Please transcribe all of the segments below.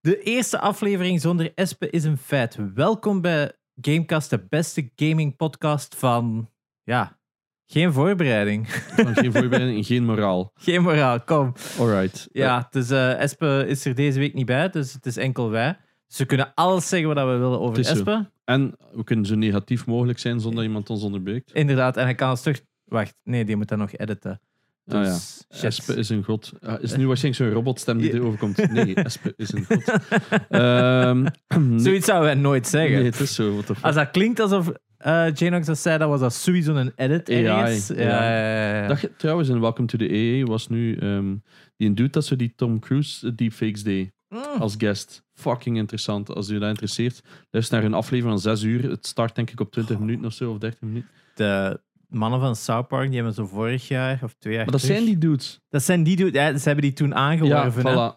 De eerste aflevering zonder Espe is een feit. Welkom bij Gamecast, de beste gaming podcast van. Ja, geen voorbereiding. Van geen voorbereiding en geen moraal. geen moraal, kom. Alright. Ja, dus eh Espe is er deze week niet bij, dus het is enkel wij. Dus we kunnen alles zeggen wat we willen over Het is zo. Espe. En we kunnen zo negatief mogelijk zijn zonder iemand ons onderbreekt. Inderdaad, en hij kan het terug. Wacht, nee, die moet dat nog editen. Ah ja. Dus, shit. Espe is een god. Ah, is nu waarschijnlijk zo'n robotstem die erover komt? Nee, Espe is een god. Ehm, nee, Zoiets zouden wij nooit zeggen. nee, het is zo. What the fuck. Als dat klinkt alsof eh Janox dat zei, dan was dat sowieso een edit. AI, ergens. ja. Ja, ja, ja, ja. Dag, trouwens, in Welcome to the AA was nu ehm, die een dude dat zo die Tom Cruise eh, deepfakes deed Mm. als guest. Fucking interessant. Als u dat interesseert, luister naar een aflevering van 6 uur. Het start denk ik op 20 minuten of zo, of 30 minuten. De mannen van South Park, die hebben zo vorig jaar of twee jaar Maar dat terug- zijn die dudes. Dat zijn die dude- ja, ze hebben die toen Ja, aangeworven. hè. voilà.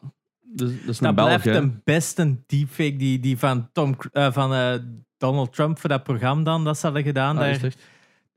Dus, dat is een Dat Belg, blijft hè. een beste deepfake die, die van, Tom, eh, van eh, Donald Trump voor dat programma dan, dat ze hadden gedaan. Ah, daar.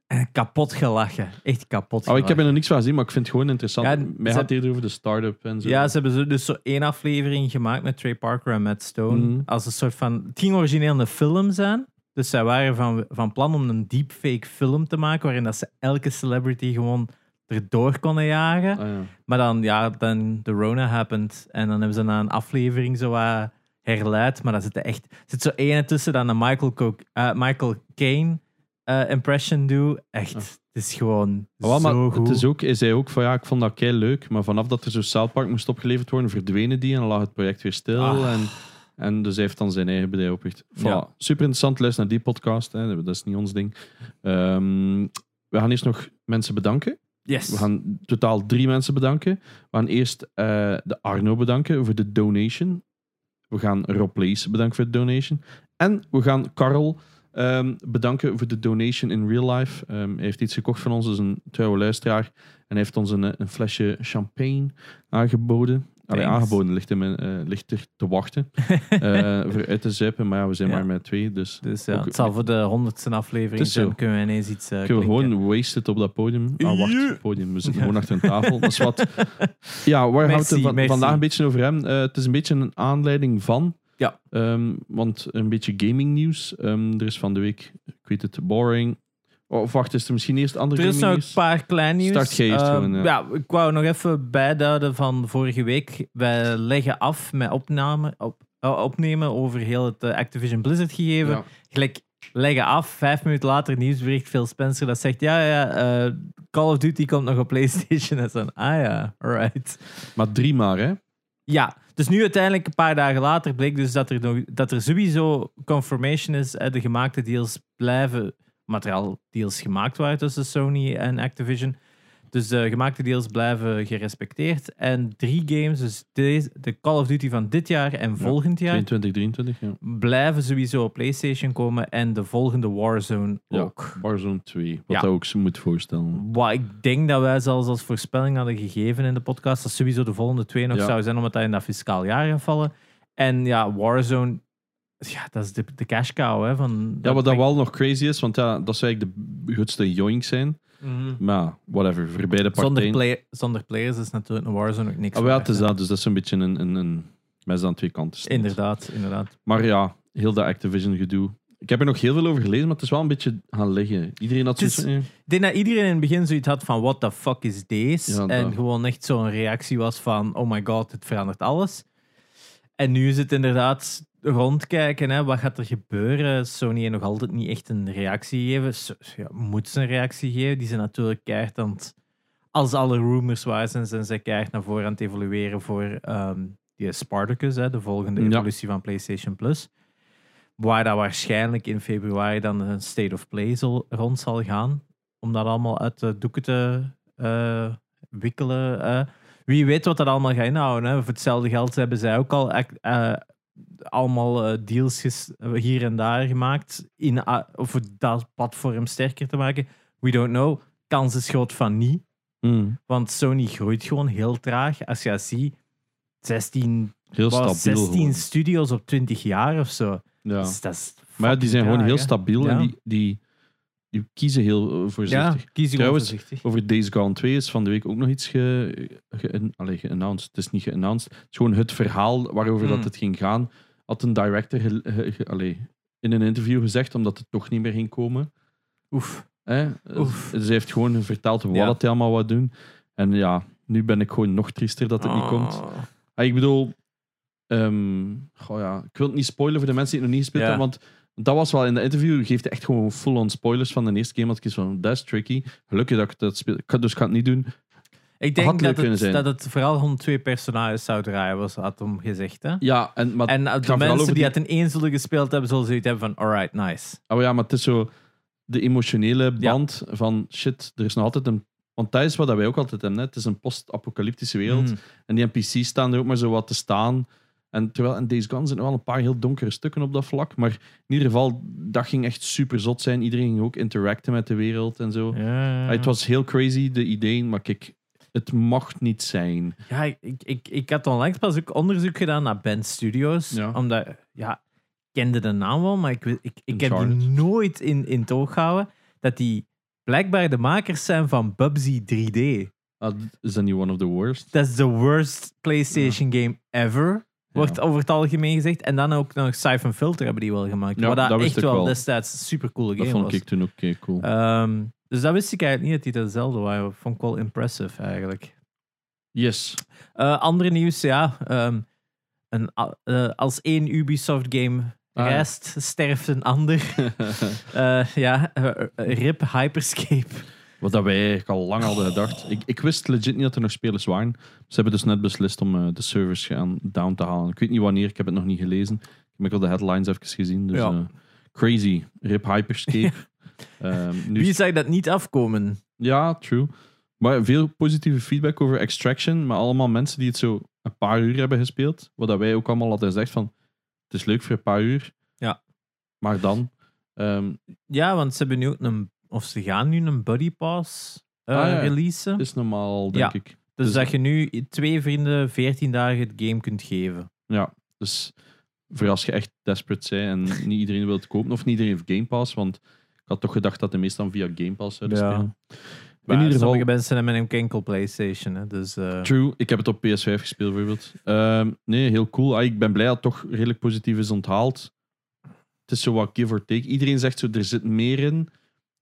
En kapot gelachen. Echt kapot Oh, gelachen. ik heb er nog niks van gezien, maar ik vind het gewoon interessant. Ja, Mij gaat het eerder over de start-up en zo. Ja, ze hebben dus zo één aflevering gemaakt met Trey Parker en Matt Stone. Mhm. Als een soort van. Het ging origineel een film zijn. Dus zij waren van, van plan om een deepfake film te maken. waarin dat ze elke celebrity gewoon erdoor konden jagen. Ah, ja. Maar dan, ja, dan de Rona happened. En dan hebben ze na een aflevering zo wat herleid. Maar daar zit er echt. Zit zo ene tussen dan een Michael, Co- eh, Michael Caine eh, impression doe. Echt. Ah. Het is gewoon. Maar zo goed. het is ook, hij zei ook van ja, ik vond dat kei leuk, maar vanaf dat er zo South Park moest opgeleverd worden, verdwenen die en dan lag het project weer stil. En, en dus hij heeft dan zijn eigen bedrijf opgericht. Voilà. Ja. Super interessant, luister naar die podcast. Hè. Dat is niet ons ding. Ehm, we gaan eerst nog mensen bedanken. Yes. We gaan totaal drie mensen bedanken. We gaan eerst eh, de Arno bedanken voor de donation. We gaan Rob Lees bedanken voor de donation. En we gaan Karel ehm, bedanken voor de donation in real life. Ehm, hij heeft iets gekocht van ons, dus een trouwe luisteraar. En hij heeft ons een, eh, een flesje champagne aangeboden. Allee, aangeboden ligt, eh, ligt er te wachten eh, voor uit te zuipen. Maar ja, we zijn Ja. maar met twee, dus Dus ja, Ook- het zal voor de honderdste aflevering zijn. zo. Kunnen we ineens iets uh, kunnen we gewoon wasted op dat podium. Ah, wacht, podium. We zitten gewoon achter een tafel. Dat is wat. Ja, waar gaan we het vandaag een beetje over hebben? Eh, het is een beetje een aanleiding van. Ja. Ehm, want een beetje gaming nieuws. Ehm, er is van de week, ik weet het, boring. Of wacht, is er misschien eerst andere Er is nog een paar klein nieuws. Start jij eerst Ehm, gewoon, ja. ik wou nog even bijduiden van vorige week. Wij leggen af met opname, op, eh, opnemen over heel het eh, Activision Blizzard gegeven. Ja. Gelijk leggen af, vijf minuten later nieuwsbericht Phil Spencer dat zegt, ja, ja, eh, Call of Duty komt nog op PlayStation. En zo, ah ja, alright. Maar drie maar, hè? Ja, dus nu uiteindelijk een paar dagen later bleek dus dat er, nog, dat er sowieso confirmation is. eh, De gemaakte deals blijven, materiaal deals gemaakt waren tussen Sony en Activision. Dus de gemaakte deals blijven gerespecteerd. En drie games, dus deze, de Call of Duty van dit jaar en volgend jaar, 22, 23, ja. blijven sowieso op PlayStation komen. En de volgende Warzone Ja, ook. Warzone 2, wat dat ook zo moet voorstellen. Wat ik denk dat wij zelfs als voorspelling hadden gegeven in de podcast, dat sowieso de volgende twee nog zou zijn, omdat dat in dat fiscaal jaar gaat vallen. En ja, Warzone, ja, dat is de, de cash cow. Hè, van, Ja, wat dat wel nog crazy is, want ja, dat zou eigenlijk de grootste joink zijn. Mhm. Maar ja, whatever, voor beide zonder, partijen. play, zonder players is natuurlijk een Warzone ook niks Ah, wel, waard, het is dat, dus dat is een beetje een, een, een mes aan twee kanten. Inderdaad, inderdaad. Maar ja, heel dat Activision gedoe. Ik heb er nog heel veel over gelezen, maar het is wel een beetje gaan liggen. Iedereen had zoiets eh, Ik denk dat iedereen in het begin zoiets had van what the fuck is deze? Ja, en dat. gewoon echt zo'n reactie was van oh my god, het verandert alles. En nu is het inderdaad rondkijken, hè, wat gaat er gebeuren? Sony heeft nog altijd niet echt een reactie gegeven. So- Ja, moet ze een reactie geven? Die zijn natuurlijk keihard aan het... Als alle rumors waar zijn, zijn ze keihard naar voren aan het evolueren voor ehm, die Spartacus, hè, de volgende Ja. evolutie van PlayStation Plus. Waar dat waarschijnlijk in februari dan een State of Play zal, rond zal gaan. Om dat allemaal uit de doeken te eh, wikkelen. Wie weet wat dat allemaal gaat inhouden. Hè. Voor hetzelfde geld hebben zij ook al eh, allemaal eh, deals hier en daar gemaakt. In, uh, voor dat platform sterker te maken. We don't know. Kans is groot van niet. mm, Want Sony groeit gewoon heel traag. Als je ziet, 16, heel wat, stabiel. 16 gewoon. studios op 20 jaar of zo. Ja. Dus dat is Maar ja, die zijn gewoon heel stabiel. Ja. En die, die kiezen heel eh, voorzichtig. Ja, gewoon Trouwens, voorzichtig. Over Days Gone 2 is van de week ook nog iets ge, ge, geannounced. Het is niet geannounced. Het is gewoon het verhaal waarover Hmm. dat het ging gaan. Had een director ge- ge- in een interview gezegd, omdat het toch niet meer ging komen. Oef. Hè? Oef. Ze heeft gewoon verteld wat Ja. hij allemaal wou doen. En ja, nu ben ik gewoon nog triester dat het niet komt. Oh. Ah, ik bedoel, ehm, goh ja, ik wil het niet spoilen voor de mensen die het nog niet gespeeld Ja. hebben, want dat was wel in de interview, geeft echt gewoon full-on spoilers van de eerste game. Dat ik iets van, dat is tricky. Gelukkig dat ik dat speel. Ik dus ik ga het niet doen. Ik denk dat het, dat het vooral rond twee personages zou draaien, was, had hem gezegd. Hè? Ja, en, maar, En het de mensen die die- het in één zullen gespeeld hebben, zullen zoiets hebben van, alright, nice. oh ja, maar het is zo de emotionele band van shit, er is nog altijd een. Want dat is wat wij ook altijd hebben. Hè. Het is een post-apocalyptische wereld. Mm. En die NPC's staan er ook maar zo wat te staan. En terwijl in Days Gone zijn er wel een paar heel donkere stukken op dat vlak. Maar in ieder geval, dat ging echt super zot zijn. Iedereen ging ook interacten met de wereld en zo. Ja, Ah, Het was heel crazy, de ideeën. Maar kijk, het mocht niet zijn. ja ik, ik, ik, had onlangs pas ook onderzoek gedaan naar Band Studios. Ja. Omdat, ja, ik kende de naam wel, maar ik, ik, ik heb die nooit in, in het oog gehouden. Dat die blijkbaar de makers zijn van Bubsy 3D. Ah, is dat niet one of the worst? Dat is de worst PlayStation game ever. Wordt over het algemeen gezegd. En dan ook nog Siphon Filter hebben die wel gemaakt. Ja, wat dat, dat echt wel, wel. destijds super coole Dat game vond was. ik toen ook oké cool. Ehm, dus dat wist ik eigenlijk niet dat die dezelfde waren. Vond ik wel impressive eigenlijk. yes. Eh, andere nieuws, ja. ehm, een, eh, als één Ubisoft game Ah, reist, sterft een ander. Eh, ja, eh, eh, RIP Hyperscape. Wat dat wij eigenlijk al lang hadden gedacht. Ik, ik wist legit niet dat er nog spelers waren. Ze hebben dus net beslist om eh, de servers gaan down te halen. Ik weet niet wanneer, ik heb het nog niet gelezen. Ik heb al de headlines even gezien. Dus Ja. eh, crazy. Rip Hyperscape. Nu Wie zag dat niet afkomen? Ja, true. Maar veel positieve feedback over Extraction. Maar allemaal mensen die het zo een paar uur hebben gespeeld. Wat dat wij ook allemaal hadden gezegd van... Het is leuk voor een paar uur. Ja. Maar dan... ehm, Ja, want ze hebben nu ook een... Of ze gaan nu een Buddy Pass Ah, ja. releasen. is normaal, denk Ja. ik. dus dus- dat je nu twee vrienden 14 dagen het game kunt geven. Ja, dus voor als je echt desperate bent en niet iedereen wil het kopen, of niet iedereen heeft Game Pass, want ik had toch gedacht dat de meestal via Game Pass zouden Ja. spelen. Maar in ieder geval, sommige mensen hebben een enkel PlayStation. Hè, dus, eh, true, ik heb het op PS5 gespeeld bijvoorbeeld. Ehm, nee, heel cool. Ah, ik ben blij dat het toch redelijk positief is onthaald. Het is zo wat give or take. Iedereen zegt zo, er zit meer in.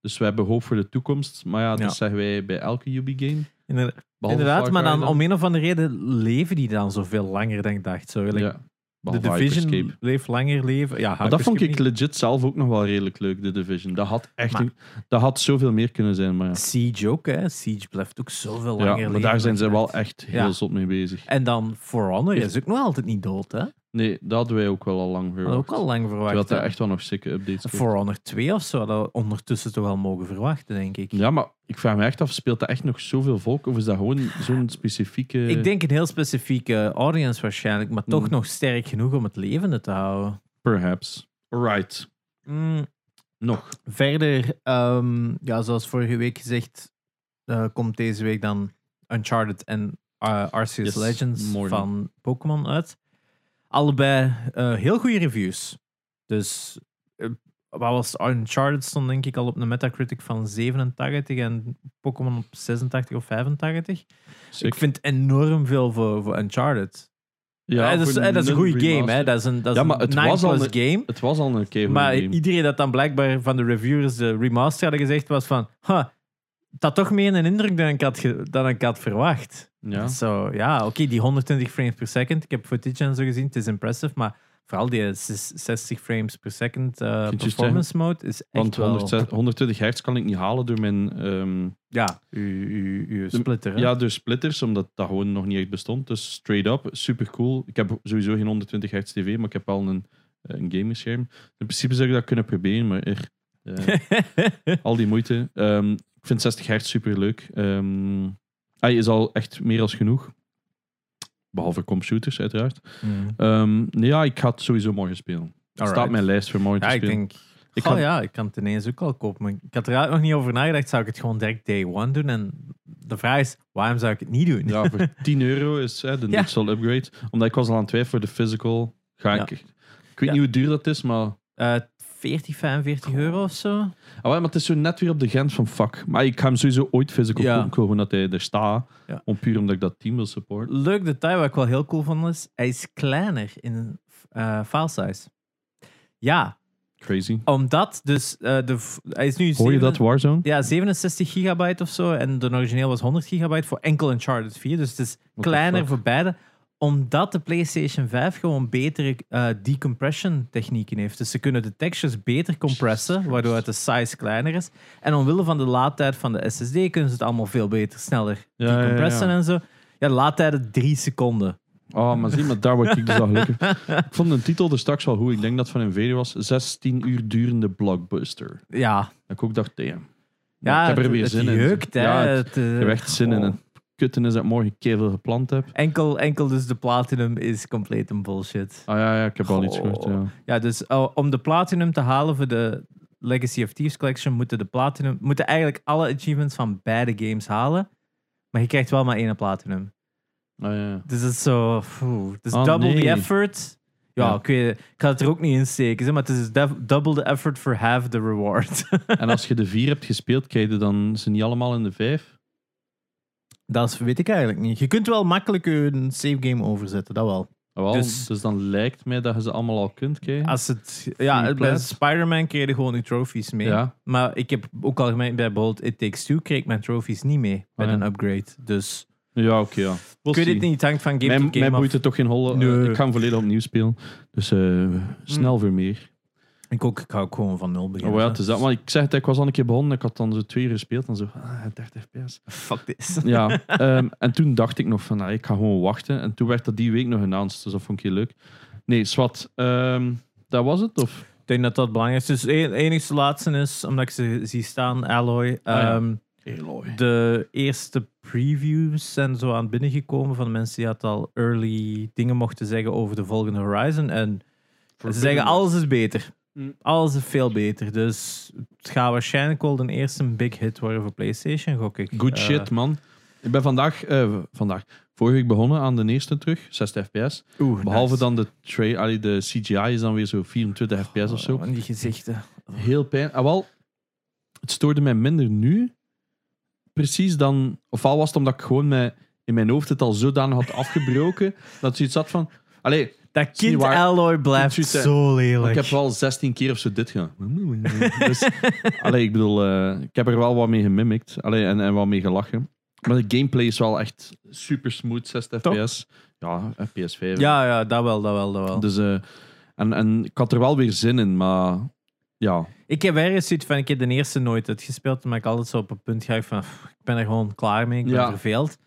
Dus we hebben hoop voor de toekomst. Maar ja, dat Ja. zeggen wij bij elke Ubi-game. Inderdaad, maar dan om een of andere reden leven die dan zoveel langer dan ik dacht. Zo, like, Ja, de Division leeft langer leven. Ja, Maar dat vond ik legit zelf ook nog wel redelijk leuk, de Division. Dat had echt Maar- een- dat had zoveel meer kunnen zijn. Maar ja. Siege ook, hè. Siege blijft ook zoveel Ja, langer maar leven. daar zijn ze wel echt heel zot mee bezig. En dan For Honor is ook nog altijd niet dood, hè. Nee, dat hadden wij ook wel al lang Dat verwacht. ook al lang verwacht. Terwijl er echt wel nog sikke updates komen. For Honor 2 of zo hadden we ondertussen toch wel mogen verwachten, denk ik. Ja, maar ik vraag me echt af, speelt dat echt nog zoveel volk? Of is dat gewoon zo'n specifieke... Ik denk een heel specifieke audience waarschijnlijk, maar toch Mm. nog sterk genoeg om het levende te houden. Perhaps. Alright. Mm, Nog. Verder, ehm, ja, zoals vorige week gezegd, eh, komt deze week dan Uncharted en eh, Arceus Yes, Legends morgen. van Pokémon uit. Allebei eh, heel goede reviews. Dus eh, wat was? Uncharted stond denk ik al op een Metacritic van 87 en Pokémon op 86 of 85. Sick. Ik vind enorm veel voor, voor Uncharted. ja, Eh, dat, is, dat is een goede game, hè? Dat is een, dat is Ja, maar het was al 9 een- game. Het was al een keer Maar game. iedereen dat dan blijkbaar van de reviewers de remaster hadden gezegd was van, huh, had toch meer een indruk dan ik had, dan ik had verwacht. Ja. Zo, ja, oké, die 120 frames per second. Ik heb footage en zo gezien, het is impressive, maar vooral die 60 frames per second eh, performance mode is echt Want wel... 106 120 hertz kan ik niet halen door mijn... ehm, Ja, uw, uw, uw De- splitter. ja, door splitters, omdat dat gewoon nog niet echt bestond. Dus straight up, super cool. Ik heb sowieso geen 120 hertz tv, maar ik heb wel een, eh, een gamerscherm. In principe zou ik dat kunnen proberen, maar er, eh, al die moeite. Ehm, ik vind 60 hertz super leuk. Hij is al echt meer als genoeg. Behalve computers, uiteraard. Hmm. Ehm, nee, ja, ik ga het sowieso morgen spelen. Staat Alright. op mijn lijst voor morgen Ja, te ik spelen. denk... Ik oh ja, ik kan het ineens ook al kopen. Maar ik had er eigenlijk nog niet over nagedacht. Zou ik het gewoon direct day one doen? En de vraag is, waarom zou ik het niet doen? Ja, voor 10 euro is hè, de Ja. Upgrade. Omdat ik was al aan het twijfelen voor de physical. Ga Ja. ik, ik weet niet hoe duur dat is, maar Eh, 40, 45 euro of zo. Ah, maar het is zo net weer op de grens van fuck. Maar ik ga hem sowieso ooit physical Ja. kopen. Gewoon dat hij er staat. Ja. Om puur omdat ik dat team wil supporten. Leuk detail wat ik wel heel cool vond is, hij is kleiner in eh file size. Ja, Crazy. omdat dus eh, de, hij is nu Hoor je dat, Warzone? Ja, 67 gigabyte of zo. En de origineel was 100 gigabyte voor enkel Uncharted 4. Dus het is kleiner voor beide. Omdat de PlayStation 5 gewoon betere eh, decompression technieken heeft. Dus ze kunnen de textures beter compressen, waardoor het de size kleiner is. En omwille van de laadtijd van de SSD kunnen ze het allemaal veel beter, sneller Ja, ja, ja. decompressen en zo. Ja, de laadtijden drie seconden. Oh, maar zie, maar daar word ik dus al gelukkig. ik vond de titel er straks wel goed. Ik denk dat het van Nvidia was. 16 uur durende blockbuster. Ja, Dat ik ook dacht, damn. ja ik heb er het- weer het zin in. jeukt, hè. Ja, het- Het, eh, ik heb echt zin in. oh. Kutten is dat ik morgen kevel gepland heb. Enkel, enkel dus de Platinum is compleet een bullshit. Ah ja, ja ik heb al iets gehoord. Goh. Ja. Ja, dus oh, om de Platinum te halen voor de Legacy of Thieves Collection moeten de Platinum moeten eigenlijk alle achievements van beide games halen. Maar je krijgt wel maar één Platinum. Ah, ja. Dus het is zo. phew. Oh, double the effort. Ja, Ja. Ik, weet, ik ga het er ook niet in steken, zeg, maar het is double the effort for half the reward. En als je de vier hebt gespeeld, krijg je dan ze niet allemaal in de vijf? Dat is- weet ik eigenlijk niet. Je kunt wel makkelijk een save game overzetten, dat wel. Wel, Dus- dus, dan lijkt mij dat je ze allemaal al kunt krijgen. Als het, ja, bij. Spider-Man kreeg je gewoon je trophies mee. ja. Maar ik heb ook al gemerkt bij bijvoorbeeld It Takes Two kreeg ik mijn trophies niet mee bij Ah, ja. een upgrade. Dus Ja, oké, ja. We'll ik weet see. het niet, het hangt van game Mij, to mij game af. boeit het toch geen holle. Nee. ik ga hem volledig opnieuw spelen. Dus eh, snel voor meer. Ik ook, ik ga ook gewoon van nul beginnen. Oh ja, het is dat. Maar ik zeg het, ik was al een keer begonnen. Ik had dan zo twee uur gespeeld. En zo, ah, 30 fps. Fuck this. Ja, ehm, en toen dacht ik nog van, nou, ik ga gewoon wachten. En toen werd dat die week nog announced. Dus dat vond ik heel leuk. Nee, Swat, ehm, dat was het? Of? Ik denk dat dat belangrijk is. Dus het enigste laatste is, omdat ik ze zie staan, Alloy. ja. ehm, de eerste previews zijn zo aan binnengekomen van mensen die had al early dingen mochten zeggen over de volgende Horizon. En ze zeggen alles is beter. Mm. Alles is veel beter. Dus het gaat waarschijnlijk wel de eerste big hit worden voor PlayStation, gok ik. Good Eh, shit, man. Ik ben vandaag, eh, vandaag, vorige week begonnen aan de eerste terug, 60 fps. oeh, Behalve nice. dan de, allee, de CGI is dan weer zo 24 fps of zo. Oh, en die gezichten. Heel pijn. Ah, wel, het stoorde mij minder nu. Precies dan. Ofwel was het omdat ik gewoon mij, in mijn hoofd het al zodanig had afgebroken. dat zoiets had van. Allee, Dat kind waar. Alloy blijft hè. zo lelijk. ik heb wel 16 keer of zo dit gedaan. Dus, allee, ik bedoel, eh, ik heb er wel wat mee gemimikt. Allee, en, en wat mee gelachen. Maar de gameplay is wel echt super smooth, 60 Toch? fps. Ja, PS5. Ja, ja, dat wel, dat wel, dat wel. Dus, eh, en, en ik had er wel weer zin in, maar ja. Ik heb ergens zoiets van, ik heb de eerste nooit uitgespeeld, maar ik altijd zo op een punt ga van, ik ben er gewoon klaar mee, ik ben Ja. verveeld.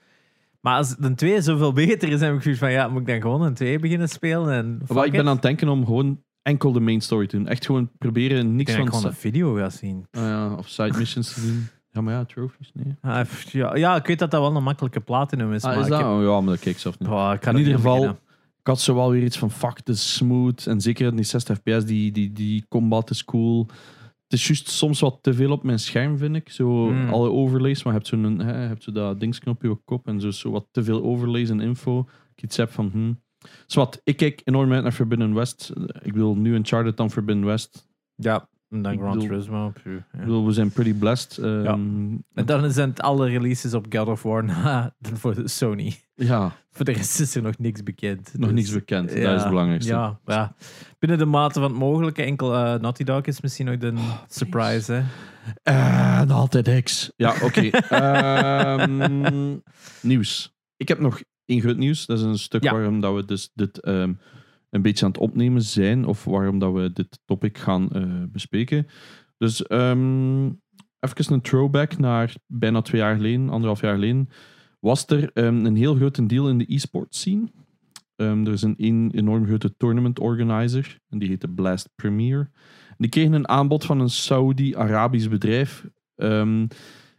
Maar als de twee zoveel beter is, heb ik zoiets van, ja, moet ik dan gewoon een twee beginnen spelen? En ik ben it? aan het denken om gewoon enkel de main story te doen. Echt gewoon proberen Ik niks ik van gewoon een video ga zien. Ah ja, of side missions te doen. Ja, maar ja, trophies, nee. Ah, ja, ja, ik weet dat dat wel een makkelijke platinum is, Ah, maar is ik dat? heb- Oh, ja, maar dat kijk ik zelf niet. Oh, ik In er ieder geval, beginnen. ik had zo wel weer iets van, fuck, is smooth. En zeker in die 60 fps, die, die, die combat is cool. Het is juist soms wat te veel op mijn scherm, vind ik. Zo Mm. alle overlays, maar je hebt zo, een, hè, je hebt zo dat dingsknopje op je kop en zo, zo wat te veel overlays en info. Ik iets heb van, hm. Zwat, ik kijk enorm uit naar Forbidden West. Ik wil nu Uncharted dan Forbidden West. Ja, dan Gran Turismo. ja. Ik bedoel, we zijn pretty blessed. Ehm, Ja. En dan zijn het alle releases op God of War na voor Sony. ja, Voor de rest is er nog niks bekend. nog Dus- niks bekend. Ja, dat is het belangrijkste. Ja, ja. Binnen de mate van het mogelijke. Enkel eh, Naughty Dog is misschien nog de Oh, surprise. Hè? En altijd X. Ja, oké. Ehm, nieuws. Ik heb nog één groot nieuws. Dat is een stuk waarom dat we dus dit ehm, een beetje aan het opnemen zijn. Of waarom dat we dit topic gaan eh, bespreken. Dus ehm, even een throwback naar bijna twee jaar geleden, anderhalf jaar geleden. Was er ehm, een heel grote deal in de e-sport scene. Ehm, er is een, enorm grote tournament organizer. En die heet de Blast Premier. Die kregen een aanbod van een Saudi-Arabisch bedrijf.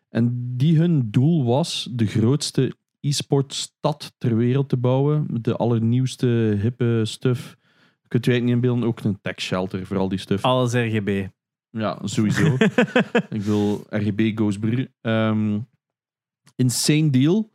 En die hun doel was de grootste e-sportstad ter wereld te bouwen. De allernieuwste, hippe stuff. Kunt u eigenlijk niet inbeelden, ook een tech shelter voor al die stuff. Alles RGB. Ja, sowieso. Ik wil RGB goes bru. Ehm, insane deal.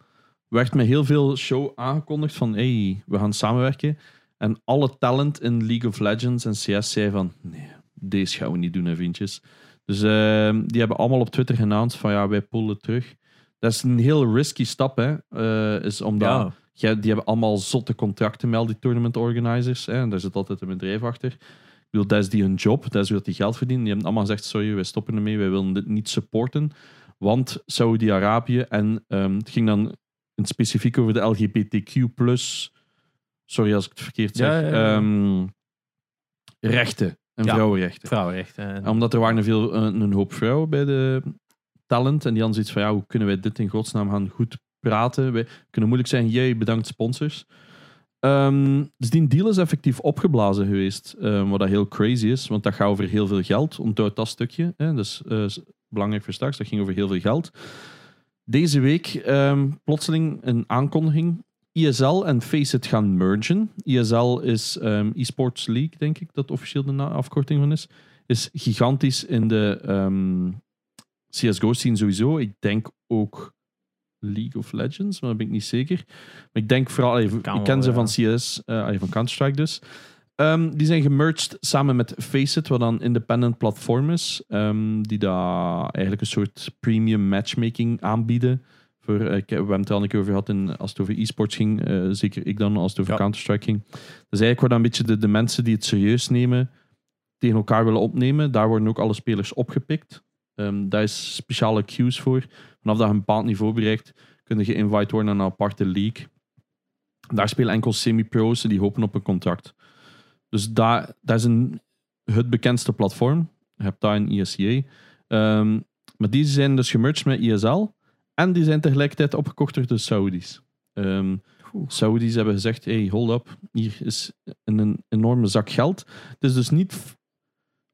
Werd met heel veel show aangekondigd van hey, we gaan samenwerken. En alle talent in League of Legends en CS zei van nee, deze gaan we niet doen, hè, vriendjes. Dus ehm, die hebben allemaal op Twitter genaamd van ja, wij pullen terug. Dat is een heel risky stap, hè. eh, is omdat Ja. die hebben allemaal zotte contracten met al die tournament organizers. Hè, en daar zit altijd een bedrijf achter. Ik bedoel, dat is die hun job, dat is hoe dat die geld verdienen. Die hebben allemaal gezegd, sorry, wij stoppen ermee, wij willen dit niet supporten. Want Saudi-Arabië, en ehm, het ging dan in specifiek over de LGBTQ+, sorry als ik het verkeerd zeg, Ja, ja, ja. ehm, rechten en Ja. vrouwenrechten. Vrouwenrechten. En- Omdat er waren veel, een, een hoop vrouwen bij de talent. En die hadden zoiets van, ja, hoe kunnen wij dit in godsnaam gaan goed praten? Wij kunnen moeilijk zeggen, jij bedankt sponsors. Ehm, dus die deal is effectief opgeblazen geweest. ehm, wat dat heel crazy is, want dat gaat over heel veel geld. Onthoud dat stukje. Hè? Dus belangrijk voor straks. Dat ging over heel veel geld. Deze week ehm, plotseling een aankondiging. ISL en Faceit gaan mergen. ISL is eSports League, denk ik, dat officieel de afkorting van is. Is gigantisch in de ehm, CSGO-scene sowieso. Ik denk ook League of Legends, maar dat ben ik niet zeker. Maar ik denk vooral, ik ken ze van CS, eh, van Counter-Strike dus. Ehm, die zijn gemerged samen met Faceit, wat dan independent platform is. ehm, die daar eigenlijk een soort premium matchmaking aanbieden. Voor, eh, ik, we hebben het al een keer over gehad in, als het over e-sports ging. eh, zeker ik dan, als het over Ja. Counter-Strike ging. Dus eigenlijk worden een beetje de, de mensen die het serieus nemen, tegen elkaar willen opnemen. Daar worden ook alle spelers opgepikt. Ehm, daar is speciale queues voor. Vanaf dat je een bepaald niveau bereikt, kun je geïnvite worden naar een aparte league. Daar spelen enkel semi-pro's die hopen op een contract. Dus daar, dat is een, het bekendste platform. Je hebt daar een ESCA. Ehm, maar die zijn dus gemerged met ISL. En die zijn tegelijkertijd opgekocht door de Saudis. Ehm Saudis hebben gezegd, hey, hold up, hier is een, een enorme zak geld. Het is dus niet,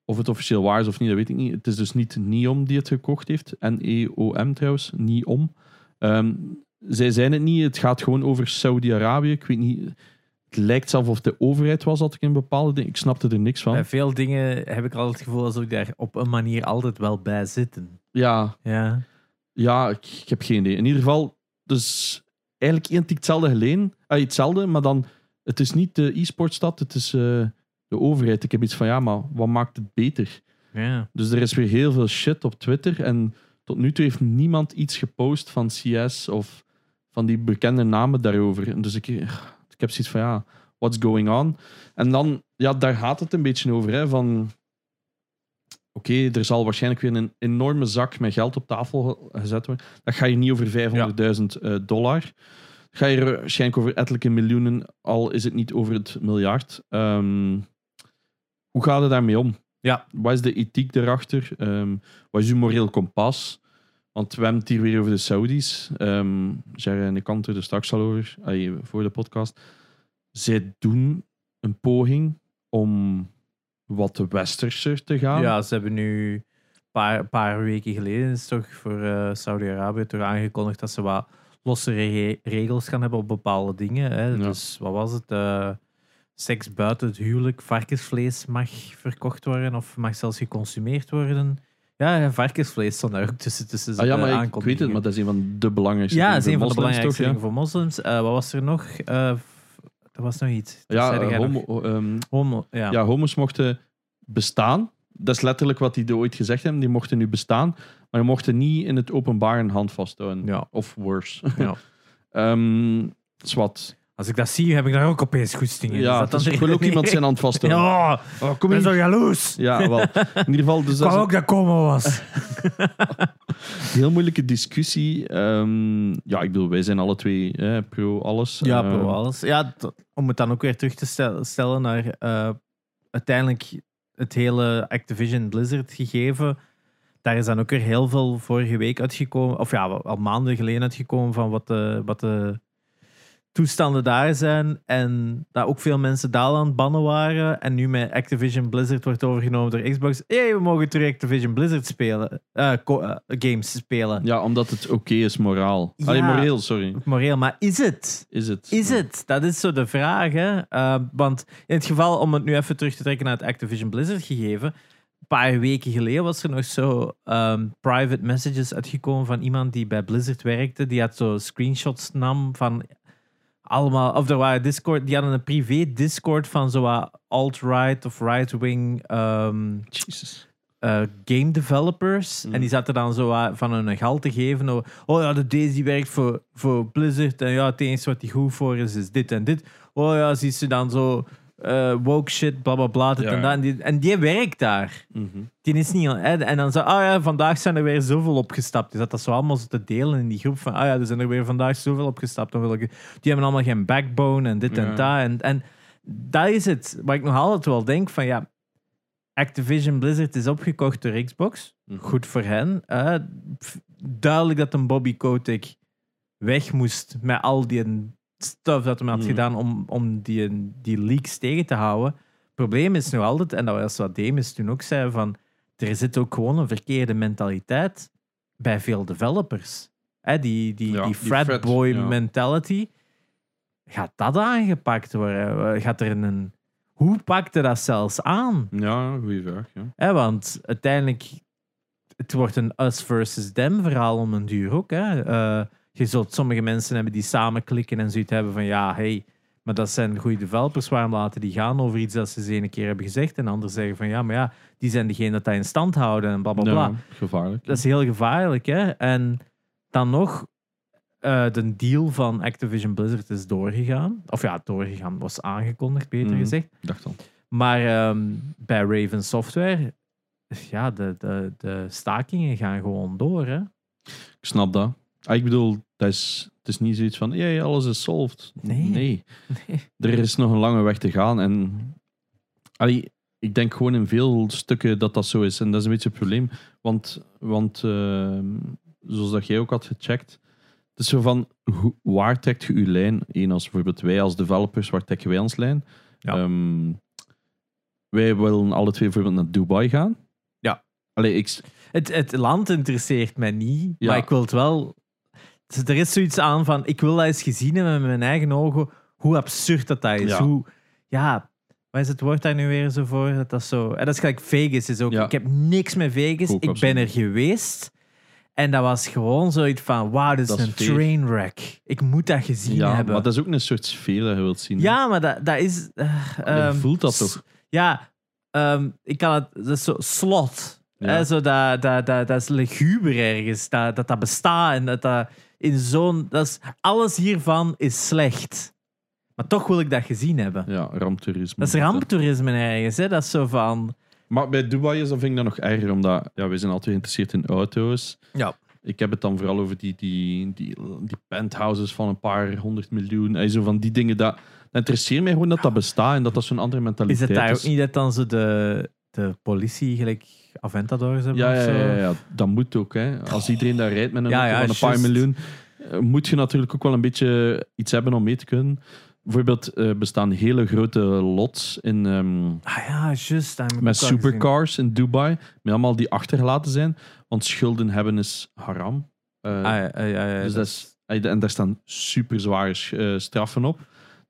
of het officieel waar is of niet, dat weet ik niet. Het is dus niet NIOM die het gekocht heeft. N-E-O-M trouwens, NIOM. Ehm, zij zijn het niet, het gaat gewoon over Saudi-Arabië. Ik weet niet, het lijkt zelf of de overheid was, had ik in bepaalde dingen. Ik snapte er niks van. Bij veel dingen heb ik altijd het gevoel alsof ik daar op een manier altijd wel bij zitten. Ja, Ja. Ja, ik, ik heb geen idee. In ieder geval, dus eigenlijk identiek hetzelfde geleden. Ah, hetzelfde, maar dan, het is niet de e-sportstad, het is eh, de overheid. Ik heb iets van, ja, maar wat maakt het beter? ja. Dus er is weer heel veel shit op Twitter en tot nu toe heeft niemand iets gepost van CS of van die bekende namen daarover. En Dus ik, ik heb zoiets van, ja, what's going on? En dan, ja, daar gaat het een beetje over, hè, van... Oké, er zal waarschijnlijk weer een enorme zak met geld op tafel ge- gezet worden. Dat ga je niet over 500.000 eh, dollar. Dat ga je waarschijnlijk over ettelijke miljoenen, al is het niet over het miljard. Ehm, hoe gaat het daarmee om? Ja. Wat is de ethiek daarachter? Ehm, wat is uw moreel kompas? Want we hebben het hier weer over de Saudis. Ehm Jerry en ik kan het er straks al over, voor de podcast. Zij doen een poging om wat westerser te gaan. ja, ze hebben nu een paar, paar weken geleden is toch voor eh, Saudi-Arabië toch aangekondigd dat ze wat lossere re- regels gaan hebben op bepaalde dingen. Hè. Ja. Dus wat was het? Eh, seks buiten het huwelijk, varkensvlees mag verkocht worden of mag zelfs geconsumeerd worden. Ja, ja, varkensvlees stond daar ook tussen. tussen Ah, ja, maar ik, ik weet het, maar dat is een van de belangrijkste Ja, dingen dat is een van de belangrijkste dingen voor moslims. Eh, wat was er nog? F- er was nog iets. Dat Ja, ja eh, nog. homo, ehm, Homo, ja. ja, homo's mochten bestaan. Dat is letterlijk wat die ooit gezegd hebben. Die mochten nu bestaan, maar die mochten niet in het openbaar een hand vasthouden. Ja. Of worse. Ja. Ehm zwat. Als ik dat zie, heb ik daar ook opeens goesting in. Ja, Is dat dan ik wil ook iemand zijn hand vasthouden. Ja, Oh, kom ben zo jaloers. Ja, wel. In ieder geval, dus Ik dat ook dat komen was. heel moeilijke discussie. Ehm, ja, ik bedoel, wij zijn alle twee eh, pro alles. Ja, Ehm, pro alles. Ja, om het dan ook weer terug te stel- stellen naar eh, uiteindelijk het hele Activision Blizzard gegeven. Daar is dan ook weer heel veel vorige week uitgekomen, of ja, al maanden geleden uitgekomen van wat de, wat de toestanden daar zijn. En dat ook veel mensen daar aan het bannen waren. En nu met Activision Blizzard wordt overgenomen door Xbox. Hé, hey, we mogen terug Activision Blizzard spelen. eh, eh, games spelen. Ja, omdat het oké is moraal. Ja. Allee, moreel, sorry. Moreel, maar is het? Is het? Is het? Dat is zo de vraag. Hè? Uh, want in het geval, om het nu even terug te trekken naar het Activision Blizzard gegeven. Een paar weken geleden was er nog zo um, private messages uitgekomen van iemand die bij Blizzard werkte. Die had zo screenshots nam van allemaal, of er waren Discord, die hadden een privé Discord van zo wat alt-right of right-wing ehm, eh, game developers. Mm. En die zaten dan zo van hun geld te geven. Oh, oh ja, de Daisy werkt voor, voor Blizzard. En ja, het enige wat die goed voor is, is dit en dit. Oh ja, zie ze dan zo eh, woke shit, bla bla bla. dit Ja, en, dat. En, die, en die werkt daar. Mhm. Die is niet... hè, En dan zo, ah ja, vandaag zijn er weer zoveel opgestapt. Die zat dat zo allemaal zo te delen in die groep van, ah ja, er zijn er weer vandaag zoveel opgestapt. Dan wil ik, die hebben allemaal geen backbone en dit Ja. en dat. En, en dat is het. Waar ik nog altijd wel denk van, ja, Activision Blizzard is opgekocht door Xbox. Mhm. Goed voor hen. Duidelijk dat een Bobby Kotick weg moest met al die stuff dat hij had Mhm. gedaan om, om die, die leaks tegen te houden. Het probleem is nu altijd, en dat was wat Demis toen ook zei, van er zit ook gewoon een verkeerde mentaliteit bij veel developers. Hè, die die, Ja, die die frat boy ja. mentality. Gaat dat aangepakt worden? Gaat er een... Hoe pakte dat zelfs aan? Ja, goede vraag. Ja. Hè, want uiteindelijk, het wordt een us versus them verhaal om een duur ook. Hè. Eh, je zult sommige mensen hebben die samen klikken en zoiets hebben van ja, hey, maar dat zijn goede developers, waarom laten die gaan over iets dat ze eens een keer hebben gezegd en anderen zeggen van ja, maar ja, die zijn degene dat dat in stand houden en bla bla bla. Ja, gevaarlijk. Dat is heel gevaarlijk, hè. En dan nog, eh, de deal van Activision Blizzard is doorgegaan. Of ja, doorgegaan, was aangekondigd, beter Mhm. gezegd. Dacht al. Maar ehm, bij Raven Software, ja, de, de, de stakingen gaan gewoon door. Hè? Ik snap dat. Ah, ik bedoel, dat is, het is niet zoiets van, ja, alles is solved. Nee. nee. Nee. Er is nog een lange weg te gaan. En allee, ik denk gewoon in veel stukken dat dat zo is. En dat is een beetje het probleem. Want, want ehm, zoals dat jij ook had gecheckt, het is zo van, hoe- waar trekt je je lijn? Eén als bijvoorbeeld wij als developers, waar trekken wij ons lijn? Ja. Ehm, wij willen alle twee bijvoorbeeld naar Dubai gaan. Ja. Allee, ik, Het, het land interesseert mij niet, Ja. maar ik wil het wel... Dus Er is zoiets aan van, ik wil dat eens gezien hebben met mijn eigen ogen, hoe absurd dat, dat is. Ja. Hoe, ja, wat is het woord daar nu weer zo voor? Dat, dat, zo, en dat is gelijk Vegas. Is ook, Ja. Ik heb niks met Vegas. Ik absoluut. ben er geweest. En dat was gewoon zoiets van, wauw, dit is Dat is een trainwreck. Ik moet dat gezien ja, hebben. maar dat is ook een soort sfeer dat je wilt zien. Ja, maar dat, dat is... ehm, voelt dat toch? Ja, ehm, ik kan het... Dat is zo slot. Ja. Hè, zo dat, dat, dat, dat is luguber ergens. Dat dat, dat bestaat en dat dat in zo'n... dat is- Alles hiervan is slecht. Maar toch wil ik dat gezien hebben. Ja, ramptoerisme. Dat is ramptoerisme ergens. Hè? Dat is zo van... Maar bij Dubai is dat, vind ik dat nog erger, omdat ja, wij zijn altijd geïnteresseerd in auto's. Ja. Ik heb het dan vooral over die, die, die, die penthouses van een paar honderd miljoen. En zo van die dingen. Dat, dat interesseert mij gewoon dat dat bestaat en dat dat zo'n andere Is mentaliteit het daar is. ook niet dat dan zo de, de politie gelijk Aventadors hebben Ja, of ja, zo? ja, ja, dat moet ook. Hè. Als iedereen daar rijdt met een Ja, auto ja, van een paar miljoen, eh, moet je natuurlijk ook wel een beetje iets hebben om mee te kunnen. Bijvoorbeeld eh, bestaan hele grote lots in, ehm, Ah ja, ik met gezien. supercars in Dubai, met allemaal die achtergelaten zijn. Want schulden hebben is haram. Eh, Ah, ja, ja, ja, ja, dus dat is, en daar staan super zware straffen op.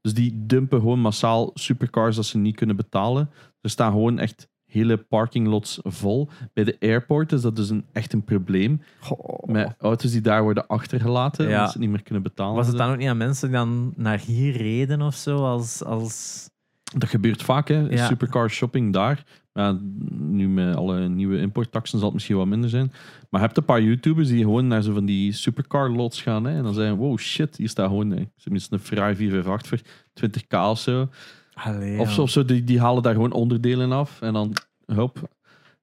Dus die dumpen gewoon massaal supercars dat ze niet kunnen betalen. Er staan gewoon echt hele parkinglots vol. Bij de airport is dat dus een, echt een probleem. Goh. Met auto's die daar worden achtergelaten, Ja. omdat ze niet meer kunnen betalen. Was het dan ook niet aan mensen die dan naar hier reden of zo? Als, als... Dat gebeurt vaak, hè. Ja. Supercar shopping daar. Ja, nu met alle nieuwe importtaxen zal het misschien wat minder zijn. Maar je hebt een paar YouTubers die gewoon naar zo van die supercar lots gaan. Hè, en dan zeggen, wow, shit, hier staat gewoon... Hè, tenminste een Ferrari 458 voor 20k of zo. Allee, Of zo, of zo die, die halen daar gewoon onderdelen af. En dan, hop,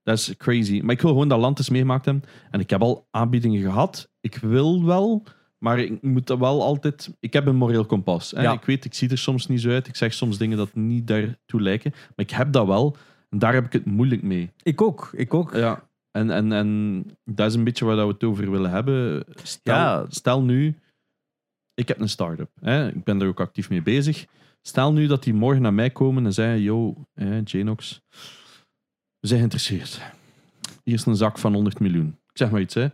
dat is crazy. Maar ik wil gewoon dat land eens meegemaakt hebben. En ik heb al aanbiedingen gehad. Ik wil wel, maar ik moet dat wel altijd... Ik heb een moreel kompas. Hè. Ja. Ik weet, ik zie er soms niet zo uit. Ik zeg soms dingen dat niet daartoe lijken. Maar ik heb dat wel. En daar heb ik het moeilijk mee. Ik ook, ik ook. Ja. En, en, en dat is een beetje waar we het over willen hebben. Stel, Ja. stel nu, ik heb een start-up. Hè? Ik ben er ook actief mee bezig. Stel nu dat die morgen naar mij komen en zeggen: Yo, Janox, we zijn geïnteresseerd. Hier is een zak van 100 miljoen. Ik zeg maar iets, hè.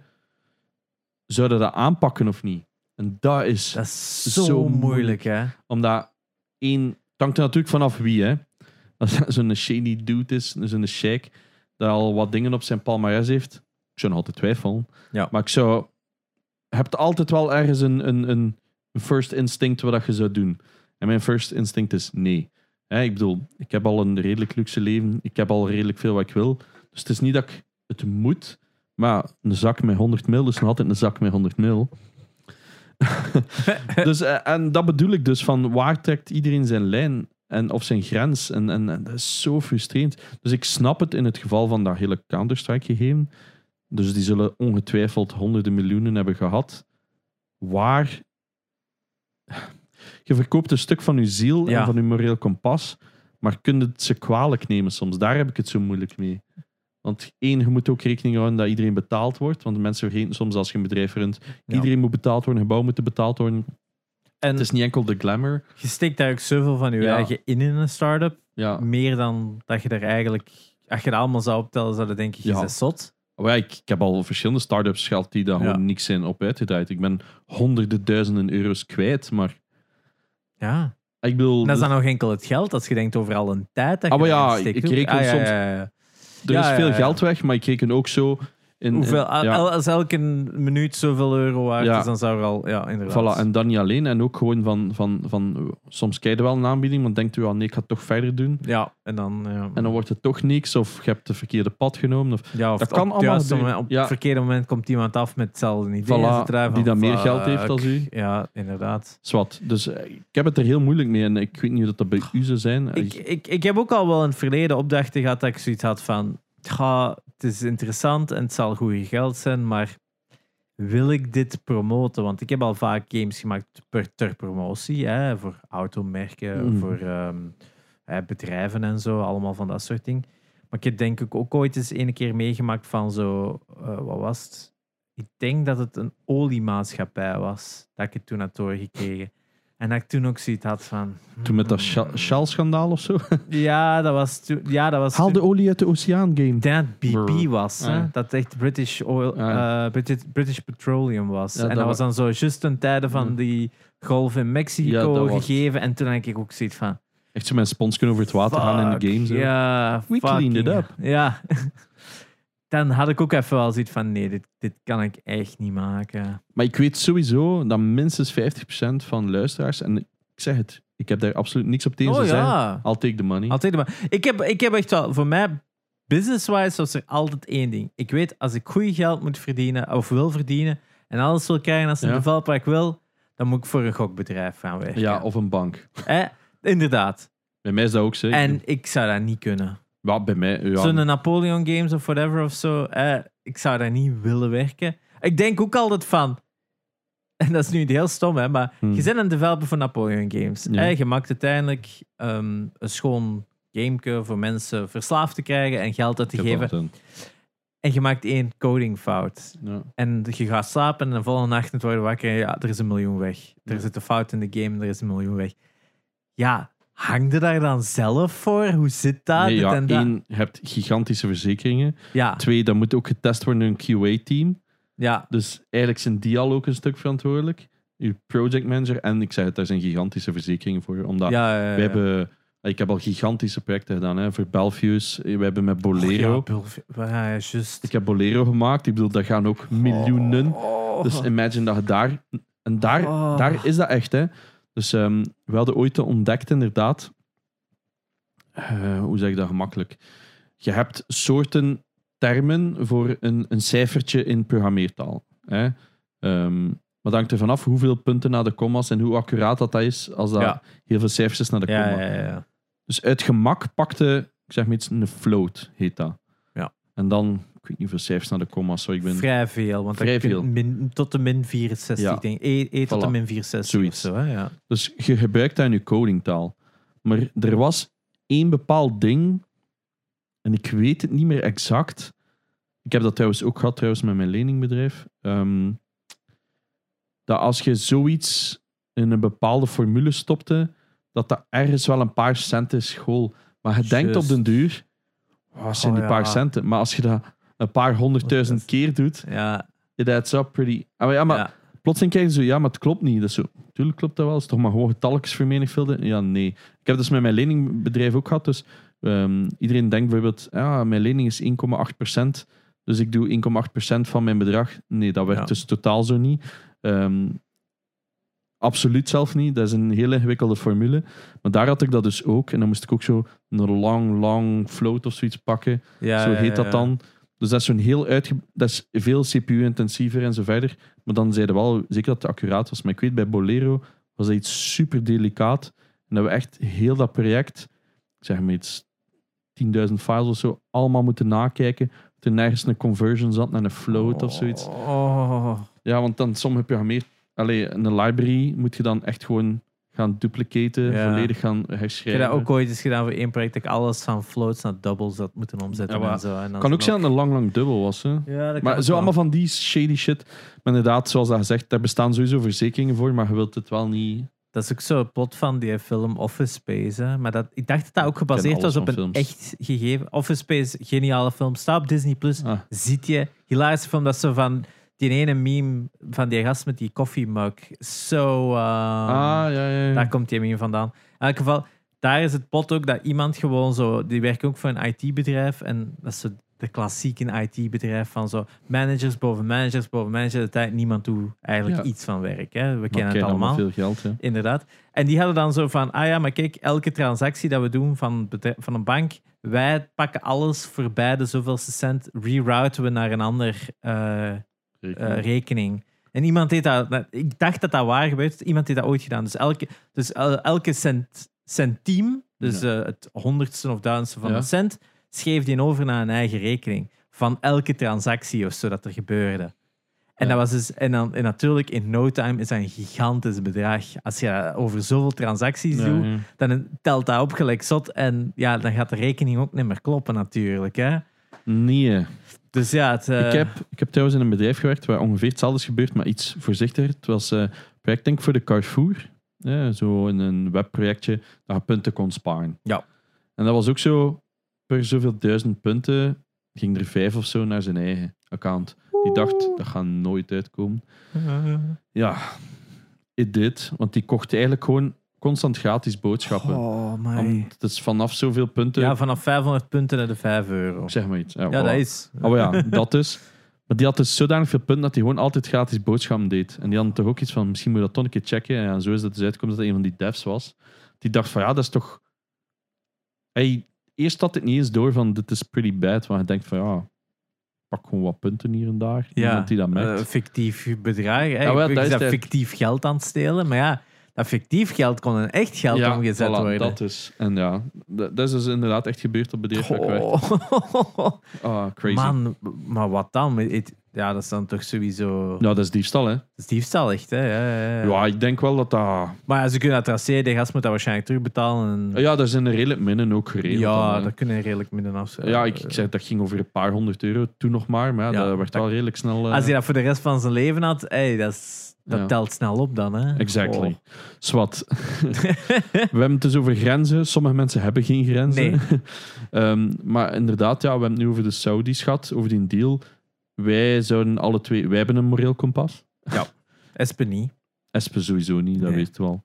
Zouden dat aanpakken of niet? En dat is Dat is zo, Zo moeilijk, moeilijk. hè? omdat één, het hangt er natuurlijk vanaf wie, hè. Als dat zo'n shady dude is, zo'n sheik, dat al wat dingen op zijn palmarès heeft, ik zou nog altijd twijfelen. Ja. Maar ik zou, je hebt altijd wel ergens een, een, een first instinct wat dat je zou doen. En mijn first instinct is nee. Hè, ik bedoel, ik heb al een redelijk luxe leven. Ik heb al redelijk veel wat ik wil. Dus het is niet dat ik het moet. Maar een zak met 100 mil is nog altijd een zak met 100 mil. dus, eh, en dat bedoel ik dus van waar trekt iedereen zijn lijn en, of zijn grens? En, en, en dat is zo frustrerend. Dus ik snap het in het geval van dat hele Counter-Strike gegeven. Dus die zullen ongetwijfeld honderden miljoenen hebben gehad. Waar. Je verkoopt een stuk van je ziel Ja. en van je moreel kompas, maar kun je het ze kwalijk nemen soms? Daar heb ik het zo moeilijk mee. Want één, je moet ook rekening houden dat iedereen betaald wordt. Want mensen vergeten soms als je een bedrijf runt, Ja. iedereen moet betaald worden, een gebouw moet betaald worden. En Het is niet enkel de glamour. je steekt daar ook zoveel van je Ja. eigen in in een start-up. Ja. Meer dan dat je er eigenlijk... Als je dat allemaal zou optellen, zou je denken, je Ja. zot. Maar ja, ik, ik heb al verschillende start-ups gehad die daar Ja. gewoon niks zijn op uitgedraaid. Ik ben honderden duizenden euro's kwijt, maar Ja. ik bedoel... En dat is dan nog enkel het geld, als je denkt over al een tijd dat je Ah, maar ja, ik reken Ah, soms- ja, ja. Er is veel geld weg, maar ik reken ook zo in... Hoeveel, in- ja, al- Als elke minuut zoveel euro waard Ja. is, dan zou er al... Ja, inderdaad. voilà, en dan niet alleen. En ook gewoon van... van, van soms krijg je wel een aanbieding, maar denkt u, ah, nee, ik ga het toch verder doen. Ja, en dan... Ja. En dan wordt het toch niks, of je hebt de verkeerde pad genomen. Of, ja, of dat kan allemaal moment- Op het verkeerde moment komt iemand af met hetzelfde idee. Voilà, die dan meer geld heeft als u. Ja, inderdaad. zwart. Dus eh, ik heb het er heel moeilijk mee. En ik weet niet hoe dat bij u zou zijn. Ik, ik, ik heb ook al wel in het verleden opdrachten gehad dat ik zoiets had van... "Ga, het is interessant en het zal goed geld zijn, maar wil ik dit promoten? Want ik heb al vaak games gemaakt per, ter promotie, hè, voor automerken, Mhm. voor ehm, hè, bedrijven en zo, allemaal van dat soort dingen. Maar ik heb denk ik ook ooit eens een keer meegemaakt van zo, eh, wat was het? Ik denk dat het een oliemaatschappij was, dat ik het toen had doorgekregen. En dat ik toen ook zoiets had van... Toen met dat hmm, Shell- Shell-schandaal of zo. ja, dat was toen. Ja, dat was. Haal de olie uit de oceaan game. Dat BP was. Ah, hè? ja. Dat echt British, oil, Ah, eh, British, British Petroleum was. Ja, en dat dat was wa- dan zo juist ten tijde van Ja. die golf in Ja, Mexico dat was- gegeven. En toen denk ik ook zoiets van. Echt zo met een sponsje over het water gaan in de fuck, game. Zo. Ja, We cleaned it up. Ja. Dan had ik ook even wel zoiets van: nee, dit, dit kan ik echt niet maken. Maar ik weet sowieso dat minstens 50% van luisteraars, en ik zeg het, ik heb daar absoluut niks op tegen. oh zeggen, ja. I'll take the money. Altijd maar. Ik heb, ik heb echt wel, voor mij, business-wise was er altijd één ding. Ik weet, als ik goed geld moet verdienen, of wil verdienen, en alles wil krijgen als een Ja. developer ik wil, dan moet ik voor een gokbedrijf gaan werken. ja, of een bank. Eh, inderdaad. Bij mij is dat ook zo. En ik zou dat niet kunnen. Ja, bij mij, ja. Zo'n Napoleon Games of whatever of zo, eh, ik zou daar niet willen werken. Ik denk ook altijd van, en dat is nu heel stom, hè, maar Hmm. je bent een developer voor Napoleon Games. Ja. Eh, je maakt uiteindelijk ehm, een schoon gameke voor mensen verslaafd te krijgen en geld uit te geven. En je maakt één codingfout. Ja. En je gaat slapen en de volgende nacht worden wakker en ja, er is een miljoen weg. Er zit een fout in de game, er is een miljoen weg. Ja, hang je daar dan zelf voor? Hoe zit dat? Nee, Dit ja, en dat? één, je hebt gigantische verzekeringen. ja, Twee, dat moet ook getest worden door een QA-team. ja, Dus eigenlijk zijn die al ook een stuk verantwoordelijk. Je project manager. En ik zeg het, daar zijn gigantische verzekeringen voor. Omdat ja, ja, ja. we hebben... Ik heb al gigantische projecten gedaan. Hè, voor Belfius. We hebben met Bolero. Och, ja, Bulf- ja, juist. Ik heb Bolero gemaakt. Ik bedoel, daar gaan ook miljoenen. Oh. Dus imagine dat je daar... En daar, Oh. daar is dat echt, hè. Dus ehm, we hadden ooit ontdekt, inderdaad... eh, hoe zeg ik dat gemakkelijk? Je hebt soorten termen voor een, een cijfertje in programmeertaal. Hè? Ehm, maar dat hangt er vanaf hoeveel punten naar de commas en hoe accuraat dat, dat is als dat Ja. heel veel cijfers is naar de ja, komma. ja, ja. Dus uit gemak pakte, ik zeg maar iets, een float, heet dat. Ja. En dan, weet niet hoeveel cijfers naar de commas, zo ik ben... Vrij veel. Want Vrij veel. Min, tot de min 64, Ja. denk. E, e tot de min 64 Zoiets. of zo. Hè? Ja. Dus je gebruikt dat in je codingtaal. Maar er was één bepaald ding, en ik weet het niet meer exact. Ik heb dat trouwens ook gehad trouwens met mijn leningbedrijf. ehm, dat als je zoiets in een bepaalde formule stopte, dat dat ergens wel een paar cent is school. Maar je denkt op den duur, wat zijn die Oh, paar ja. centen? Maar als je dat een paar honderdduizend keer doet, Ja, it adds up pretty... Ah, maar ja, maar ja. plotseling krijg je zo, ja, maar het klopt niet. Dat is zo, tuurlijk klopt dat wel. Het is toch maar gewoon getalletjes vermenigvuldigen? Ja, nee. Ik heb dus met mijn leningbedrijf ook gehad. Dus ehm, iedereen denkt bijvoorbeeld, ja, mijn lening is 1,8%. Dus ik doe 1,8% van mijn bedrag. Nee, dat werkt Ja. dus totaal zo niet. Ehm, absoluut zelf niet. Dat is een heel ingewikkelde formule. Maar daar had ik dat dus ook. En dan moest ik ook zo een long, long float of zoiets pakken. Ja, zo ja, heet dat dan. Dus dat is zo'n heel uitge... Dat is veel CPU-intensiever en zo verder. Maar dan zeiden we wel zeker dat het accuraat was. Maar ik weet, bij Bolero was dat iets super delicaat. En dat we echt heel dat project, ik zeg maar iets, 10.000 files of zo, allemaal moeten nakijken. Er nergens een conversion zat naar een float of zoiets. Oh. Ja, want dan sommige programmeer... Allee, een library moet je dan echt gewoon gaan duplicaten, Ja. volledig gaan Ik heb herschrijven. dat ook ooit eens gedaan voor één project. Dat ik alles van floats naar doubles had moeten omzetten. Ja, en zo. En kan ook zijn dat het een lang, lang dubbel was. Hè? Ja, dat Maar zo wel. allemaal van die shady shit. Maar inderdaad, zoals dat gezegd, daar bestaan sowieso verzekeringen voor, maar je wilt het wel niet... Dat is ook zo het plot van die film Office Space. Hè. Maar dat, ik dacht dat dat ook gebaseerd was op een films. echt gegeven. Office Space, geniale film. Staat op Disney Plus. Ah, Ziet je, hilarische film. Dat zo van die ene meme van die gast met die koffiemug. Zo. eh, ah, ja, ja. ja. Daar komt die meme vandaan. In elk geval, daar is het plot ook dat iemand gewoon zo. Die werkt ook voor een IT-bedrijf. En dat is zo de klassieke IT-bedrijf van zo managers boven managers boven managers. De tijd niemand doet eigenlijk Ja. iets van werk. Hè. We kennen het allemaal. veel geld, ja. Inderdaad. En die hadden dan zo van, ah ja, maar kijk, elke transactie dat we doen van, van een bank, wij pakken alles voorbij de zoveelste cent, rerouten we naar een ander eh, eh, rekening. En iemand heeft dat, ik dacht dat dat waar gebeurt, iemand heeft dat ooit gedaan. Dus elke, dus el- elke cent, centiem, dus eh, het honderdste of duizendste van Ja. een cent, schreef die over naar een eigen rekening. Van elke transactie of zo dat er gebeurde. En, Ja. dat was dus, en, dan, en natuurlijk, in no time is dat een gigantisch bedrag. Als je over zoveel transacties doet, dan telt dat op gelijk zot. En ja, dan gaat de rekening ook niet meer kloppen natuurlijk. Hè? Nee. Dus ja, het, eh, Ik, heb, ik heb trouwens in een bedrijf gewerkt waar ongeveer hetzelfde is gebeurd, maar iets voorzichtiger. Het was eh, project denk ik voor de Carrefour. Ja, zo in een webprojectje dat je punten kon sparen. Ja. En dat was ook zo, per zoveel duizend punten ging er vijf of zo naar zijn eigen account. Die dacht, dat gaat nooit uitkomen. Ja, it did. Want die kocht eigenlijk gewoon constant gratis boodschappen. Oh, my. Het is vanaf zoveel punten, Ja, vanaf 500 punten naar de 5 euro. zeg maar iets. Ja, Ja, dat is. Oh ja, dat dus. Maar die had dus zodanig veel punten dat hij gewoon altijd gratis boodschappen deed. En die hadden toch ook iets van, misschien moet je dat toch een keer checken. En ja, zo is het dus uitgekomen dat hij een van die devs was. Die dacht van, ja, dat is toch... Hij, eerst had het niet eens door van, dit is pretty bad. Want hij denkt van, ja, pak gewoon wat punten hier en daar. Ja, die dat eh, merkt. fictief bedrag. Hè. Ja, wel, dat is dat fictief geld aan het stelen. Maar ja, dat fictief geld kon in echt geld ja, omgezet voilà, worden. dat dus. En ja, dat, is dus inderdaad echt gebeurd op bedrijf. Oh. Ah, crazy. Man, maar wat dan? Ja, dat is dan toch sowieso... Ja, dat is diefstal, hè. Dat is diefstal echt, hè? Ja, ja, ja. Ja, ik denk wel dat dat... Maar ze kunnen dat traceren. De gast moet dat waarschijnlijk terugbetalen. En... Ja, daar zijn er redelijk minnen ook geregeld. Ja, dat kunnen redelijk minder af. Ja, ik, ik zeg dat ging over een paar honderd euro toen nog maar. Maar dat werd wel redelijk snel. eh, Als hij dat voor de rest van zijn leven had, hey, dat, is, dat Ja. telt snel op dan, hè? Exactly. Oh. Zwat. we hebben het dus over grenzen. Sommige mensen hebben geen grenzen. Nee. Ehm, maar inderdaad, ja, we hebben het nu over de Saudis gehad, over die deal. Wij zouden alle twee... Wij hebben een moreel kompas. Espen niet. Espe sowieso niet, dat Nee. weet je wel.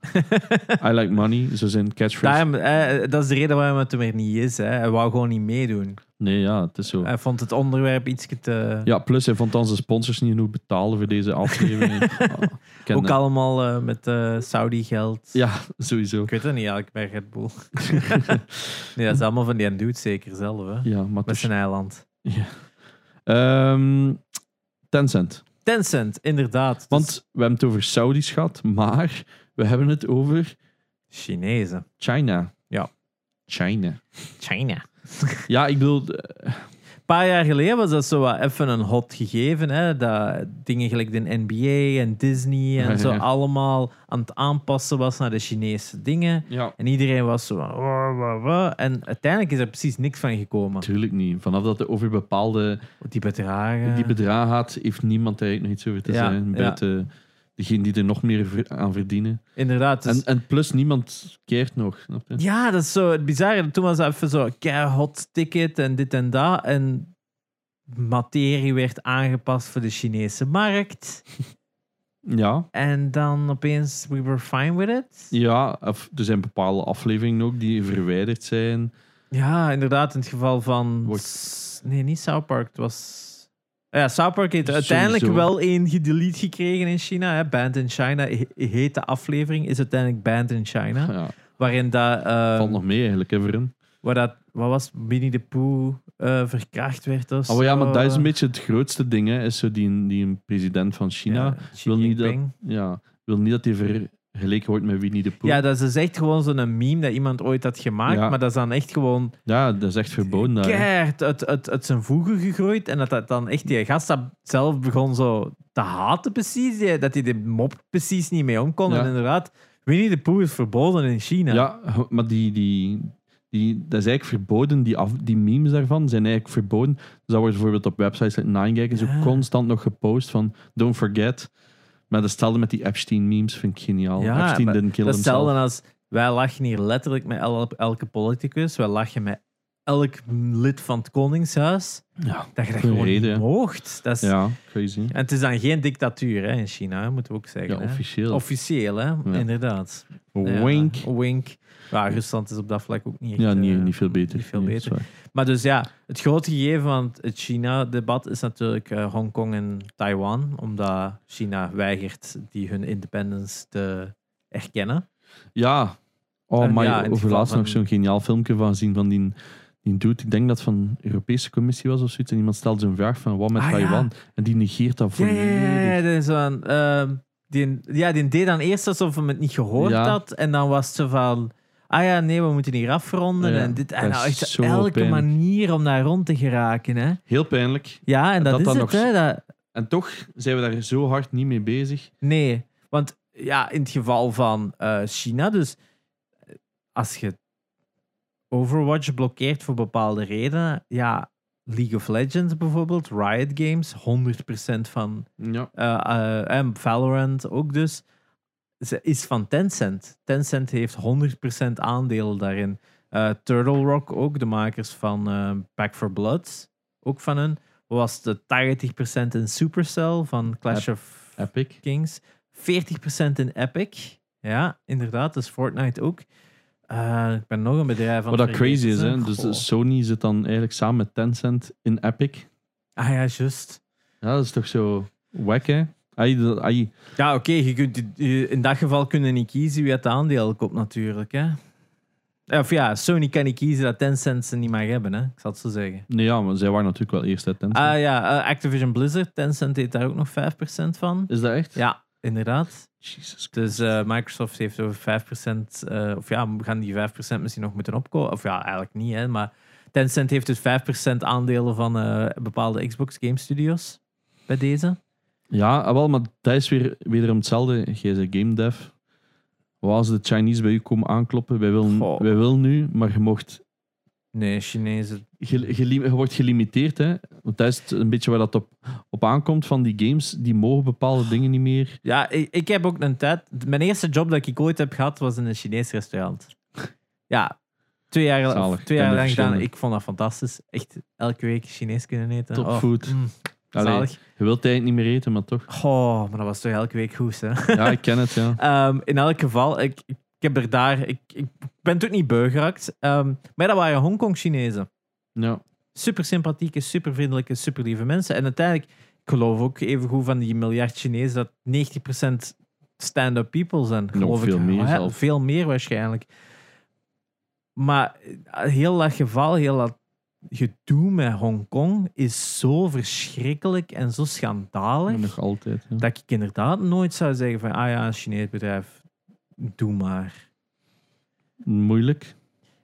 I like money, zo zijn catchphrase. Daarom, eh, dat is de reden waarom het er meer niet is. Hè. Hij wou gewoon niet meedoen. Nee, ja, het is zo. Hij vond het onderwerp iets te... Ja, plus hij vond onze sponsors niet genoeg betalen voor deze aflevering. Ah, ook allemaal eh, met eh, Saudi-geld. Ja, sowieso. Ik weet het niet, eigenlijk bij Red Bull. nee, dat is allemaal van die dude zeker zelf, hè? Ja, maar Met zijn eiland. Ja. Ehm, Tencent. Tencent, inderdaad. Dus Want we hebben het over Saudis gehad, maar we hebben het over Chinezen. China. Ja. China. China. Ja, ik bedoel, eh, paar jaar geleden was dat zo wat even een hot gegeven. Hè? Dat dingen gelijk de NBA en Disney en Ja, zo ja. allemaal aan het aanpassen was naar de Chinese dingen. ja, En iedereen was zo van. En uiteindelijk is er precies niks van gekomen. natuurlijk niet. Vanaf dat het over bepaalde Die bedragen. die bedragen gaat, heeft niemand eigenlijk nog iets over te ja. Buiten degene die er nog meer aan verdienen. Inderdaad. dus- En, en plus, niemand keert nog. Snap je? Ja, dat is zo het bizarre. Toen was het even zo hot ticket en dit en dat. En materie werd aangepast voor de Chinese markt. Ja, En dan opeens, we were fine with it. ja er zijn bepaalde afleveringen ook die verwijderd zijn. Ja, inderdaad. In het geval van... Wordt- Nee, niet South Park. Het was Ja, South Park heeft Sowieso. uiteindelijk wel één gedelete gekregen in China. Hè. Banned in China he- heet de aflevering, is uiteindelijk Banned in China. Ja, Waarin dat, eh, valt nog mee eigenlijk, hè, waar dat, wat was Winnie de Pooh eh, verkracht werd of Oh ja, maar dat is een beetje het grootste ding, hè. Is zo die, die een president van China Ja, wil, niet dat, ja, wil niet dat hij vergeleken wordt met Winnie de Pooh. Ja, dat is dus echt gewoon zo'n meme dat iemand ooit had gemaakt, Ja. maar dat is dan echt gewoon Ja, dat is echt verboden keihard uit, uit, uit zijn voegen gegooid. En dat dat dan echt die gast dat zelf begon zo te haten precies, dat hij de mop precies niet mee om kon. Ja. En inderdaad, Winnie de Pooh is verboden in China. Ja, maar die, die, die, dat is eigenlijk verboden. Die, af, die memes daarvan zijn eigenlijk verboden. Dus dat wordt bijvoorbeeld op websites like 9gag is ook Ja. constant nog gepost van don't forget. Maar dat stelde met die Epstein-memes vind ik geniaal. Ja, Epstein didn't kill Dat himself. hetzelfde als wij lachen hier letterlijk met el- elke politicus. Wij lachen met elk lid van het Koningshuis. Ja, Dat je dat gewoon reden, niet. Dat is, ja, crazy. En het is dan geen dictatuur hè, in China, moeten we ook zeggen. Ja, hè. officieel. Officieel, hè? inderdaad. Ja, Wink. wink. Ja, Rusland is op dat vlak ook niet echt, Ja, niet, eh, niet veel beter. niet veel Nee, beter. Maar dus ja, het grote gegeven van het China-debat is natuurlijk eh, Hongkong en Taiwan, omdat China weigert die hun independence te erkennen. Ja. Oh, En maar ja, nog zo'n geniaal filmpje van zien van die, die dude. Ik denk dat het van de Europese Commissie was of zoiets. En iemand stelde zo'n vraag van wat met Ah, ja. Taiwan? En die negeert dat volledig. ja, ja, ja, dat is ehm, die, ja, die deed dan eerst alsof hij het niet gehoord had. En dan was zo van, ah ja, nee, we moeten hier afronden. En dit, en nou echt elke pijnlijk. manier om daar rond te geraken. Hè. Heel pijnlijk. Ja, en En dat, dat is dan het. nog- Hè, dat, En toch zijn we daar zo hard niet mee bezig. Nee, want ja, in het geval van eh, China, dus eh, als je Overwatch blokkeert voor bepaalde redenen, ja, League of Legends bijvoorbeeld, Riot Games, 100% van Ja. eh, eh, en Valorant ook dus, ze- is van Tencent. Tencent heeft 100% aandelen daarin. Eh, Turtle Rock ook, de makers van Back for Blood, ook van hun. Was de 80% in Supercell van Clash of Epic. Kings. 40% in Epic. Ja, inderdaad. Dus Fortnite ook. Eh, ik ben nog een bedrijf van Wat dat crazy is, hè. Dus Sony zit dan eigenlijk samen met Tencent in Epic. Ah ja, juist. Ja, dat is toch zo wack, hè? Ai, ai. Ja, oké. je kunt in dat geval kunnen niet kiezen wie het aandeel koopt, natuurlijk. Hè. Of ja, Sony kan niet kiezen dat Tencent ze niet mag hebben, hè. Ik zal het zo zeggen. Nee, ja, maar zij waren natuurlijk wel eerst uit Tencent. Ah ja, eh, Activision Blizzard. Tencent heeft daar ook nog 5% van. is dat echt? Ja, inderdaad. Jesus Dus eh, Microsoft heeft over 5%, eh, of ja, we gaan die 5% misschien nog moeten opkomen. Of ja, eigenlijk niet, hè, maar Tencent heeft dus 5% aandelen van eh, bepaalde Xbox Game Studios bij deze. Ja, ah, wel, maar dat is weer wederom hetzelfde. Bent game dev. Als de Chinese bij u komen aankloppen? Wij willen, Goh. wij willen nu, maar je mocht Nee, Chinezen. gelim- je wordt gelimiteerd. Hè? Want dat is een beetje waar dat op, op aankomt van die games. Die mogen bepaalde dingen niet meer. Ja, ik, ik heb ook een tijd. Mijn eerste job dat ik ooit heb gehad was in een Chinees restaurant. Ja, twee jaar, Zalig. twee jaar lang gedaan. Ik vond dat fantastisch. Echt elke week Chinees kunnen eten. Top Oh, mm, zalig. je wilt eigenlijk niet meer eten, maar toch. Oh, maar dat was toch elke week goed, hè? Ja, ik ken het, ja. Ehm, in elk geval, ik, ik heb er daar... Ik, ik ben toen niet beu geraakt. Ehm, maar dat waren Hongkong-Chinezen. ja. Super sympathieke, super vriendelijke, super lieve mensen. En uiteindelijk, ik geloof ook even goed van die miljard Chinezen dat 90% stand-up people zijn. Geloof veel ik. meer Ja. Veel meer waarschijnlijk. Maar eh, heel dat geval, heel dat gedoe met Hongkong is zo verschrikkelijk en zo schandalig Nog altijd. Ja. dat ik inderdaad nooit zou zeggen van, ah ja, een Chinees bedrijf, doe maar. Moeilijk.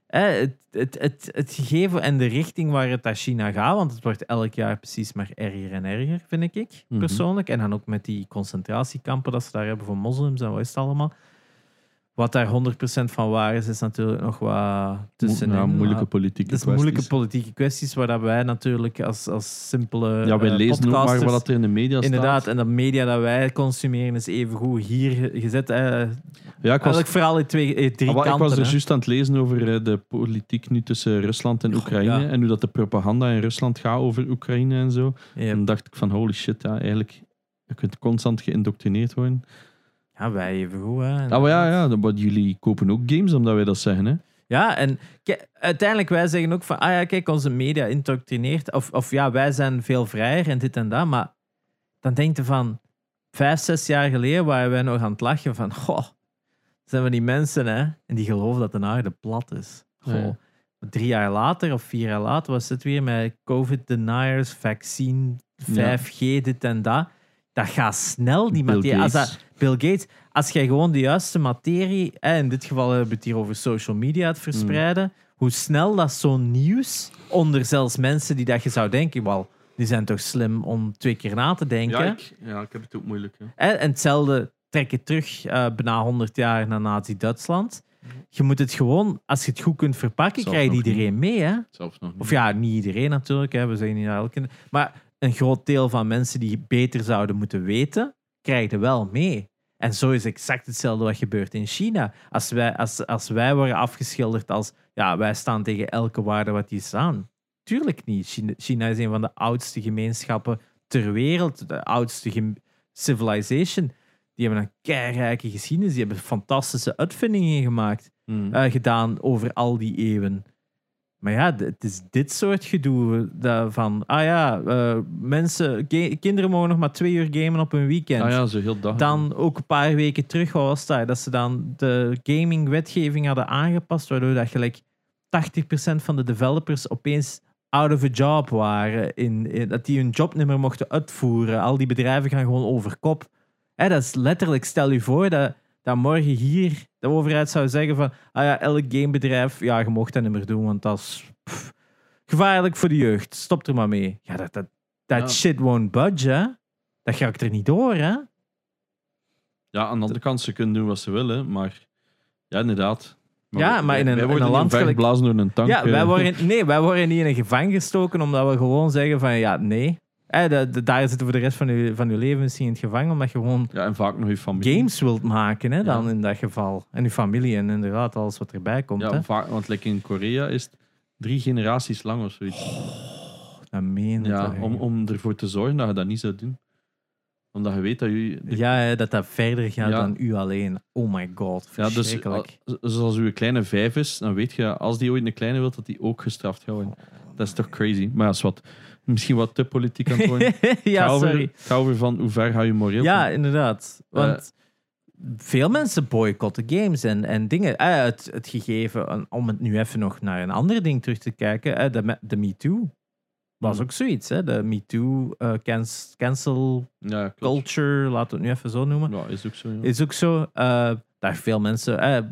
Eh, het, het, het, het gegeven en de richting waar het naar China gaat, want het wordt elk jaar precies maar erger en erger, vind ik Mhm. persoonlijk. En dan ook met die concentratiekampen dat ze daar hebben voor moslims en wat is het allemaal. Wat daar 100% van waar is, is natuurlijk nog wat tussenin. ja, moeilijke politieke is kwesties. moeilijke politieke kwesties waar dat wij natuurlijk als, als simpele Ja, wij eh, lezen ook maar wat er in de media Inderdaad, staat. en de media dat wij consumeren is even goed hier ge- gezet. Eh, Ja, ik was, eigenlijk vooral in twee, eh, drie Ah, wel, ik kanten. was er hè. juist aan het lezen over eh, de politiek nu tussen Rusland en Oekraïne. ja. En hoe dat de propaganda in Rusland gaat over Oekraïne en zo. Ja, Dan dacht ik van holy shit, ja, eigenlijk... Je kunt constant geïndoctrineerd worden. Ja, wij even goed. Hè. Ah, maar ja, ja, maar jullie kopen ook games omdat wij dat zeggen. Hè? Ja, en uiteindelijk wij zeggen ook van, ah ja, kijk, onze media indoctrineert. Of, of ja, wij zijn veel vrijer en dit en dat. Maar dan denk je van, vijf, zes jaar geleden waren wij nog aan het lachen van, goh, zijn we die mensen, hè, en die geloven dat de aarde plat is. Goh. Ja. Drie jaar later of vier jaar later was het weer met COVID deniers, vaccine, 5G, dit en dat. Dat gaat snel, die Bill materie. Als Gates. dat, Bill Gates, als jij gewoon de juiste materie, hè, in dit geval hebben we het hier over social media het verspreiden, hoe snel dat zo'n nieuws onder zelfs mensen die dat je zou denken, wel, die zijn toch slim om twee keer na te denken. Ja ik, ja, ik heb het ook moeilijk. Hè. En hetzelfde trek je terug eh, bijna 100 jaar naar Nazi-Duitsland. Je moet het gewoon, als je het goed kunt verpakken, krijgt iedereen mee. Hè? Zelfs nog niet. Of ja, niet iedereen natuurlijk, hè. we zeggen niet elke. Maar een groot deel van mensen die beter zouden moeten weten, krijgen wel mee. En zo is exact hetzelfde wat gebeurt in China. Als wij, als, als wij worden afgeschilderd als ja, wij staan tegen elke waarde wat die staan. Tuurlijk niet. China, China is een van de oudste gemeenschappen ter wereld, de oudste civilization. Die hebben een keirijke geschiedenis, die hebben fantastische uitvindingen gemaakt Hmm. eh, gedaan over al die eeuwen. Maar ja, het is dit soort gedoe dat van, ah ja, eh, mensen, kinderen mogen nog maar twee uur gamen op een weekend. ah ja, zo heel dag. Dan ook een paar weken terug, was dat? Dat ze dan de gaming-wetgeving hadden aangepast, waardoor dat gelijk 80% van de developers opeens out of a job waren. In, in- dat die hun job niet meer mochten uitvoeren. Al die bedrijven gaan gewoon over kop. Hè, dat is letterlijk, stel je voor dat, dat morgen hier de overheid zou zeggen van ah ja, elk gamebedrijf, ja, je mocht dat niet meer doen, want dat is pff, gevaarlijk voor de jeugd. Stop er maar mee. Ja, dat, dat, dat Ja. shit won't budge, hè. Dat raakt er niet door, hè. Ja, aan de andere kant, ze kunnen doen wat ze willen, maar ja, inderdaad. Ja, wij- maar in een- wij in een land door een tank. Ja, wij eh. worden, nee, wij worden niet in een gevangen gestoken omdat we gewoon zeggen van ja, nee. Eh, de, de- daar zitten voor de rest van je, van je leven misschien in het gevangen, omdat je gewoon Ja, en vaak nog je familie. games wilt maken, hè, dan Ja. in dat geval. En je familie en inderdaad alles wat erbij komt. Ja, hè. vaak, want like in Korea is het drie generaties lang of zoiets. Dat meen je ja, om, om ervoor te zorgen dat je dat niet zou doen. Omdat je weet dat je... ja, hè, dat dat verder gaat Ja. dan u alleen. Oh my god, Ja, dus verschrikkelijk. al- zoals uw kleine vijf is, dan weet je, als die ooit een kleine wilt, dat die ook gestraft gaat worden. Dat is toch crazy. Maar ja, is wat, misschien wat te politiek aan het worden. ja, Ga over- sorry. Ga over van hoe ver ga je moreel. Ja, inderdaad. Want veel mensen boycotten games en, en dingen. Eh, het, het gegeven, en om het nu even nog naar een ander ding terug te kijken, eh, de, me- de MeToo was Hmm. ook zoiets. Hè? De MeToo eh, cans- cancel ja klopt. culture, laten we het nu even zo noemen, Ja, is ook zo. Ja. is ook zo. eh dat veel mensen eh,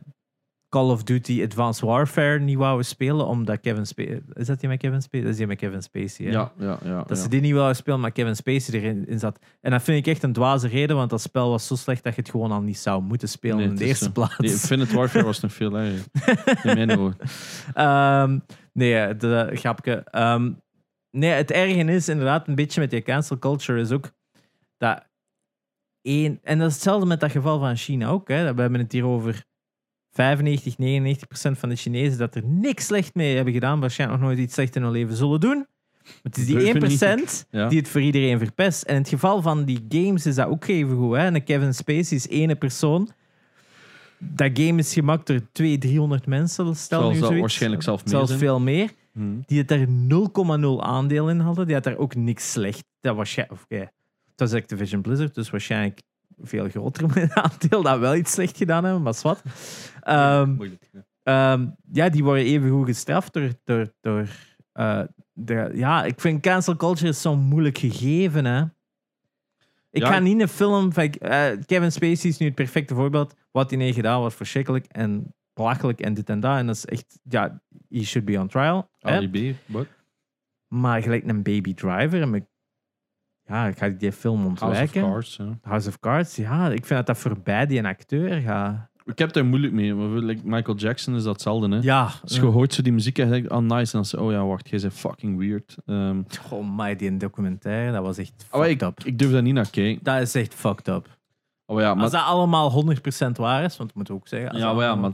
Call of Duty Advanced Warfare niet wouden spelen, omdat Kevin Spacey... Is dat die met Kevin Spacey? Dat is die met Kevin Spacey, hè? ja, ja, ja. Dat ja. ze die niet wouden spelen, maar Kevin Spacey erin in zat. En dat vind ik echt een dwaze reden, want dat spel was zo slecht dat je het gewoon al niet zou moeten spelen Nee, in het de eerste zo. plaats. Nee, Infinite Warfare was nog veel erger. In mijn. Ehm, nee, de grapje. Ehm, nee, het erge is inderdaad een beetje met die cancel culture is ook dat één... En dat is hetzelfde met dat geval van China ook. Hè. We hebben het hier over 95, 99 procent van de Chinezen dat er niks slecht mee hebben gedaan. Waarschijnlijk nog nooit iets slecht in hun leven zullen doen. Maar het is die 1 Durven niet. procent Ja. die het voor iedereen verpest. En in het geval van die games is dat ook even goed. Hè? En Kevin Spacey is ene persoon. Dat game is gemaakt door 200, 300 mensen. Stel nu dat zoiets. waarschijnlijk zelf meer Zelfs veel meer. Hm. Die het daar 0,0 aandeel in hadden. Die had daar ook niks slecht. Dat was oké. Het was Activision Blizzard, dus waarschijnlijk veel groter aandeel dat wel iets slecht gedaan hebben, maar wat. Ehm ja. Ehm, ja, die worden even goed gestraft door. door, door eh, de, ja, ik vind cancel culture is zo'n moeilijk gegeven. Hè. Ik Ja. ga niet een film van. eh, Kevin Spacey is nu het perfecte voorbeeld. Wat hij heeft gedaan was verschrikkelijk en belachelijk en dit en dat. En dat is echt. Ja, he should be on trial. hè. Ali B, wat? Maar gelijk een Baby Driver. En ik, ja, ik ga die film House of ontwijken. Cards. Ja. House of Cards. Ja, ik vind dat dat voorbij die een acteur gaat. Ik heb daar moeilijk mee. Maar like Michael Jackson is dat hetzelfde. Hè? Ja, Als je hoort zo die muziek en je denkt, oh nice. En dan zeg oh ja, wacht, jij bent fucking weird. Ehm, Oh, maar die documentaire, dat was echt oh, fucked ik, up. ik durf daar niet naar kijken. Dat is echt fucked up. Oh ja, maar, Als dat allemaal 100% waar is, want dat moeten we ook zeggen. ja, dat maar, ja, maar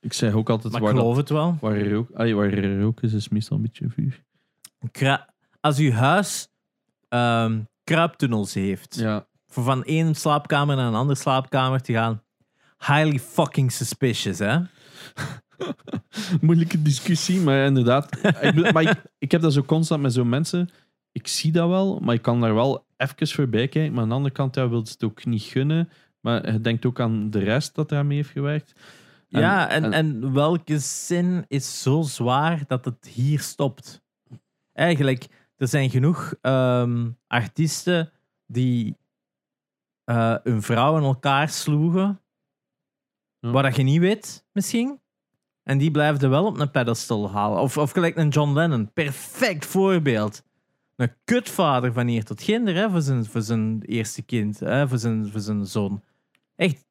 ik zeg ook altijd, maar ik waar, geloof dat, het wel. waar, er rook, allee, waar er rook is, is meestal een beetje vuur. Als uw huis ehm kruiptunnels heeft, Ja, voor van één slaapkamer naar een andere slaapkamer te gaan, highly fucking suspicious, hè? Moeilijke discussie, maar inderdaad. ik, maar ik, ik heb dat zo constant met zo'n mensen. Ik zie dat wel, maar ik kan daar wel even voorbij kijken. Maar aan de andere kant, ja, wil het ook niet gunnen. Maar je denkt ook aan de rest dat daarmee heeft gewerkt. En- ja, en, en- en, welke zin is zo zwaar dat het hier stopt? Eigenlijk, er zijn genoeg ehm, artiesten die eh hun vrouw in elkaar sloegen. Ja. Dat je niet weet, misschien. En die blijven er wel op een pedestal halen. Of, of gelijk een John Lennon. Perfect voorbeeld. Een kutvader van hier tot ginder hè, voor, zijn, voor zijn eerste kind. Hè, voor, zijn, voor zijn zoon. Echt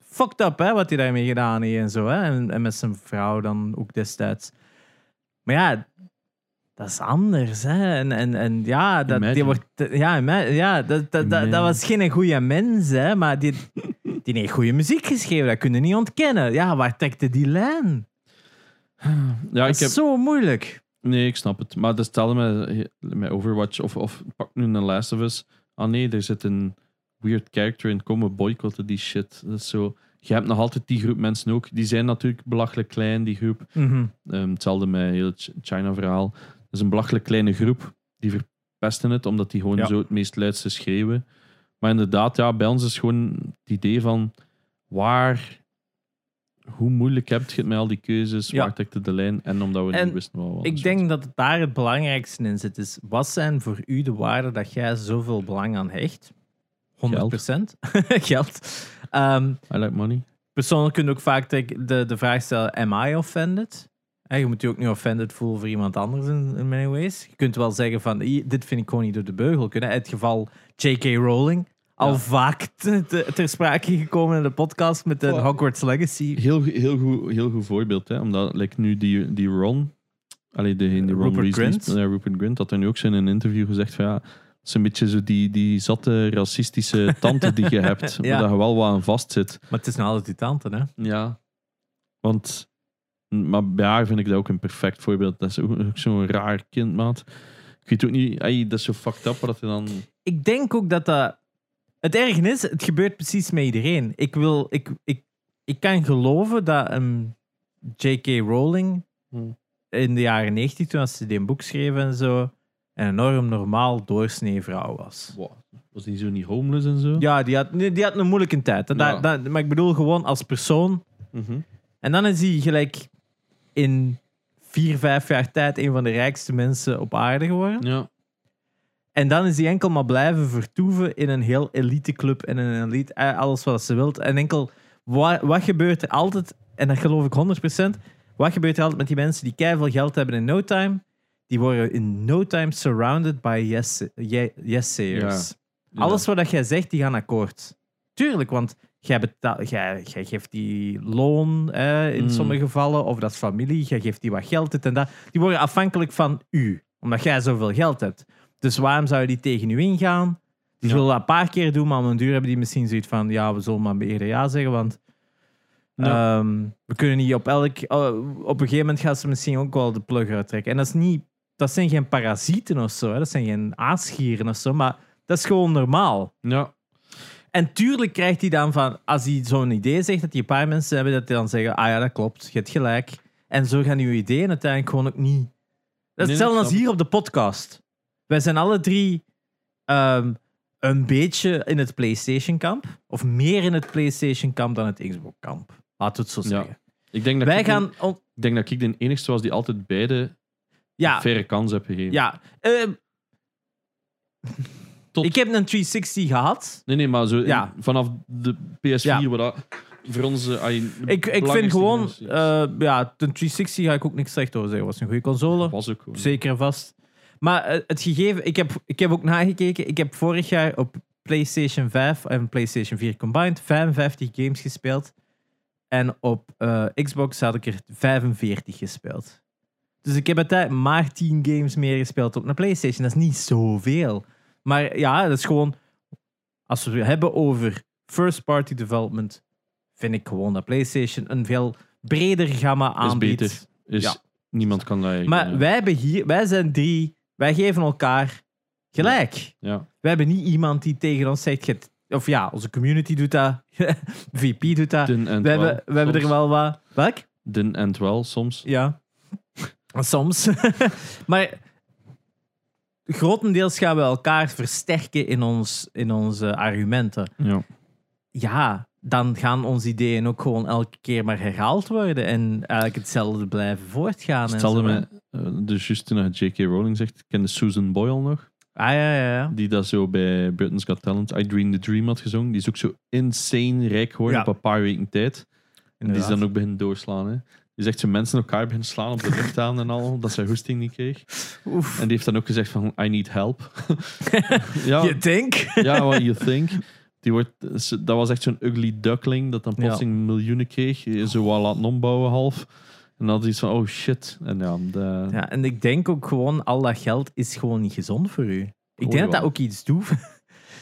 fucked up hè, wat hij daarmee gedaan heeft en zo. Hè. En, en met zijn vrouw dan ook destijds. Maar ja, dat is anders. Hè. En, en, en ja, dat, die wordt, ja, ja dat, dat, dat, was geen goede mens, hè, maar die, die heeft goede muziek geschreven. Dat kun je niet ontkennen. Ja, waar trekte die lijn? Ja, Dat ik is heb, zo moeilijk. nee, ik snap het. Maar dat stelde met, met Overwatch of, of pak nu een Last of Us. Ah nee, er zit een weird character in. Komen boycotten die shit. Dat is zo. Je hebt nog altijd die groep mensen ook. Die zijn natuurlijk belachelijk klein, die groep. Ehm, hetzelfde met heel het China-verhaal. Is een belachelijk kleine groep. Die verpesten het, omdat die gewoon Ja. zo het meest luidste schreeuwen. Maar inderdaad, ja, bij ons is gewoon het idee van waar, hoe moeilijk heb je het met al die keuzes, Ja. waar trekt de lijn en omdat we En niet wisten wat we Ik denk dat het daar het belangrijkste in zit. Is, wat zijn voor u de waarden dat jij zoveel belang aan hecht? 100%. Geld. Ehm, I like money. persoonlijk kun je ook vaak de, de vraag stellen: Am I offended? En je moet je ook niet offended voelen voor iemand anders in, in many ways. Je kunt wel zeggen van, "Hier, dit vind ik gewoon niet door de beugel kunnen. Het geval J.K. Rowling, al Ja. vaak te- te- ter sprake gekomen in de podcast met de. Hogwarts Legacy. Heel, heel, goed, heel goed voorbeeld, hè? omdat like, nu die, die Ron, allee, de, die Ron Rupert Grint. ja, Rupert Grint, had er nu ook zo in een interview gezegd van ja, het is een beetje zo die, die zatte racistische tante die je hebt, Ja. waar dat je wel wat aan vast zit. Maar het is nou altijd die tante, hè? Ja. Want, maar bij haar vind ik dat ook een perfect voorbeeld. Dat is ook zo'n raar kind, maat. Ik weet ook niet, ey, dat is zo fucked up wat er dan. ik denk ook dat dat. Het erg is, het gebeurt precies met iedereen. Ik, wil, ik, ik, ik kan geloven dat een J.K. Rowling Hmm. in de jaren 90, toen ze die een boek schreef en zo, een enorm normaal doorsnee vrouw was. Wow. Was die zo niet homeless en zo? Ja, die had, die had een moeilijke tijd. Dat- dat- maar ik bedoel gewoon als persoon. Mhm. En dan is hij gelijk in vier, vijf jaar tijd een van de rijkste mensen op aarde geworden. Ja. En dan is hij enkel maar blijven vertoeven in een heel elite club en een elite, eh, alles wat ze wilt. En enkel, wat, wat gebeurt er altijd, en dat geloof ik 100%, wat gebeurt er altijd met die mensen die keiveel geld hebben in no time? Die worden in no time surrounded by yes, ye- yes-sayers. Ja. Alles wat dat jij zegt, die gaan akkoord. Tuurlijk, want jij, betaal, jij, jij geeft die loon eh, in Mm. sommige gevallen, of dat is familie, jij geeft die wat geld, dit en dat. Die worden afhankelijk van u, omdat jij zoveel geld hebt. Dus waarom zou je die tegen u ingaan? Die zullen dat een paar keer doen, maar om een duur hebben die misschien zoiets van, ja, we zullen maar eerder ja zeggen, want Ja. ehm, we kunnen niet op elk... oh, op een gegeven moment gaan ze misschien ook wel de plug uittrekken. En dat is niet... Dat zijn geen parasieten of zo, hè. dat zijn geen aasgieren of zo, maar dat is gewoon normaal. Ja. En tuurlijk krijgt hij dan van, als hij zo'n idee zegt, dat hij een paar mensen hebben, dat die dan zeggen, ah ja, dat klopt, je hebt gelijk. En zo gaan uw ideeën uiteindelijk gewoon ook niet. Dat is hetzelfde als hier op de podcast. Wij zijn alle drie ehm, een beetje in het PlayStation-kamp, of meer in het PlayStation-kamp dan het Xbox-kamp. Laten we het zo Ja. zeggen. Ik denk dat Wij ik, gaan... on- ik denk dat ik de enigste was die altijd beide ja, faire kans heb gegeven. ja. ehm, Tot- Ik heb een 360 gehad. Nee, nee, maar zo in- Ja. vanaf de PS4, Ja. wat dat voor ons... eh, de Ik, ik vind gewoon... generatie is. eh, ja, de 360 ga ik ook niks slecht over zeggen. was een goede console. was ook gewoon. Zeker en vast. Maar eh, het gegeven, ik heb, ik heb ook nagekeken. Ik heb vorig jaar op PlayStation 5 en PlayStation 4 combined 55 games gespeeld. En op eh, Xbox had ik er 45 gespeeld. Dus ik heb uiteindelijk maar 10 games meer gespeeld op een PlayStation. Dat is niet zoveel. Maar ja, dat is gewoon. Als we het hebben over first-party development, vind ik gewoon dat PlayStation een veel breder gamma Is aanbiedt. beter. Is, Ja. Niemand kan dat Maar ja. wij, hebben hier, wij zijn drie, wij geven elkaar gelijk. Ja. We hebben niet iemand die tegen ons zegt, of ja, onze community doet dat, VP doet dat. En We hebben, we hebben er wel wat. Welk? Didn't end well soms. Ja, soms. maar grotendeels gaan we elkaar versterken in, ons, in onze argumenten. Ja. Ja, dan gaan onze ideeën ook gewoon elke keer maar herhaald worden en eigenlijk hetzelfde blijven voortgaan. en Stelde zo, hè. me, eh, dus juist toen J.K. Rowling zegt, kende Susan Boyle nog? Ah ja, ja, ja. Die dat zo bij Britain's Got Talent, I Dream the Dream had gezongen. Die is ook zo insane rijk geworden Ja. op een paar weken tijd. En die is dan ook beginnen doorslaan. Hè. Die zegt ze mensen elkaar beginnen slaan op de lucht aan en al, dat ze hoesting niet kreeg. Oef. En die heeft dan ook gezegd van, I need help. ja, Je denkt? ja, what you think. Die wordt, dat was echt zo'n ugly duckling dat dan Ja. plotseling miljoenen kreeg. Zo wat laten ombouwen half. En dan had hij iets van, oh shit. En ja, de, Ja, en ik denk ook gewoon, al dat geld is gewoon niet gezond voor u. Ik Oh, denk dat dat ook iets doet.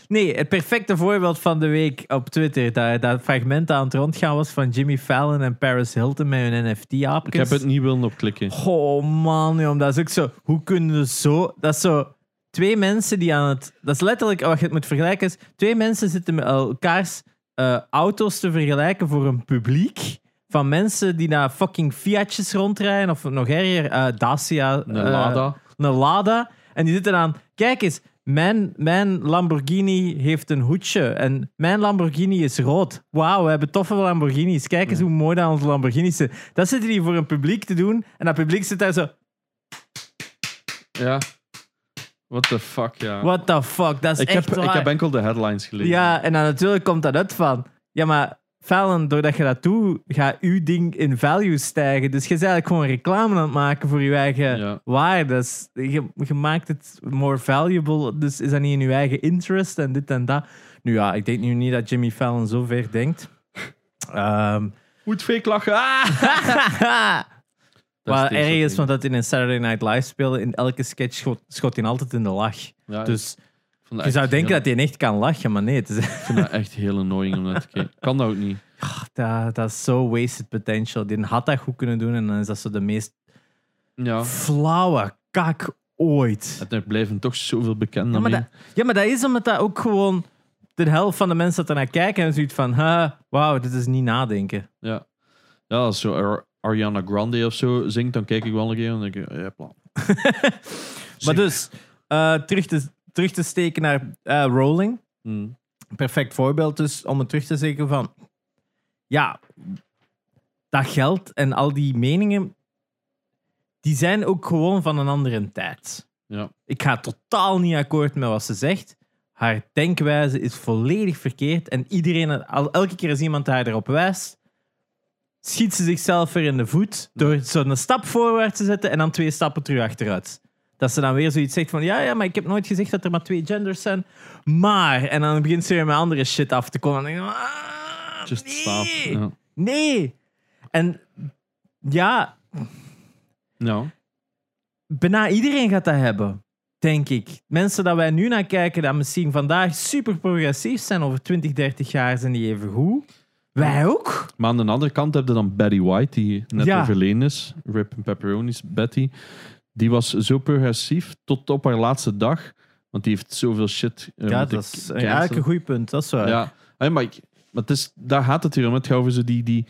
Nee, het perfecte voorbeeld van de week op Twitter, dat, dat fragment aan het rondgaan was van Jimmy Fallon en Paris Hilton met hun NFT-aapjes. ik heb het niet willen opklikken. Oh man, joh, dat is ook zo. Hoe kunnen we zo. Dat is zo. Twee mensen die aan het. Dat is letterlijk wat je het moet vergelijken. Is, twee mensen zitten met elkaars eh, auto's te vergelijken voor een publiek. Van mensen die naar fucking Fiatjes rondrijden. Of nog erger, eh, Dacia. Een eh, Lada. een Lada. En die zitten aan. Kijk eens, mijn, mijn Lamborghini heeft een hoedje. En mijn Lamborghini is rood. Wauw, we hebben toffe Lamborghinis. Kijk eens hoe mooi dat onze Lamborghinis zijn. Dat zitten die voor een publiek te doen. En dat publiek zit daar zo. Ja. What the fuck, ja. What the fuck? Dat is ik, echt heb, ik heb enkel de headlines gelezen. Ja, en dan natuurlijk komt dat uit van. Ja, maar Fallon, doordat je dat doet, gaat uw ding in value stijgen. Dus je bent eigenlijk gewoon reclame aan het maken voor je eigen Ja. waarde. Dus je, je maakt het more valuable. Dus is dat niet in je eigen interest en dit en dat? Nu ja, ik denk nu niet dat Jimmy Fallon zo ver denkt. Ehm Moet fake lachen. Ah! Wat erg is, want dat in een Saturday Night Live spelen, in elke sketch schot, schot hij altijd in de lach. Ja, Dus je zou denken heel- dat hij echt kan lachen, maar nee. Het is, Ik vind dat echt heel annoying om naar te kijken. Kan dat ook niet. dat, dat is zo wasted potential. Die had dat goed kunnen doen en dan is dat zo de meest Ja. flauwe kak ooit. Er blijven toch zoveel bekenden Ja maar, dat, ja, maar dat is omdat dat ook gewoon de helft van de mensen dat er naar kijken en zoiets van, wauw, dit is niet nadenken. Ja. Ja, als zo Ar- Ariana Grande of zo zingt, dan kijk ik wel een keer en dan denk ik, ja, plan. Maar dus, eh, terug, te, terug te steken naar eh, Rolling. Hmm. perfect voorbeeld dus om het terug te zeggen van ja, dat geld en al die meningen, die zijn ook gewoon van een andere tijd. Ja. Ik ga totaal niet akkoord met wat ze zegt. Haar denkwijze is volledig verkeerd en iedereen, al, elke keer als iemand haar erop wijst, schiet ze zichzelf weer in de voet door zo'n stap voorwaarts te zetten en dan twee stappen terug achteruit. Dat ze dan weer zoiets zegt van, ja, ja, maar ik heb nooit gezegd dat er maar twee genders zijn. Maar, en dan begint ze weer met andere shit af te komen. En dan denk ik, ah, Just nee, stop. Ja. nee. En ja, Ja. bijna iedereen gaat dat hebben, denk ik. Mensen dat wij nu naar kijken, dat misschien vandaag super progressief zijn, over 20, 30 jaar zijn die even goed. Wij ook. Maar aan de andere kant heb je dan Betty White, die net Ja. overleden is. Rip and Pepperoni's Betty. Die was zo progressief tot op haar laatste dag. Want die heeft zoveel shit. eh, ja, dat is eigenlijk een goed punt. Dat is waar. Ja, Hey, maar, ik, maar het is, daar gaat het hier om. Het gaat over zo die, die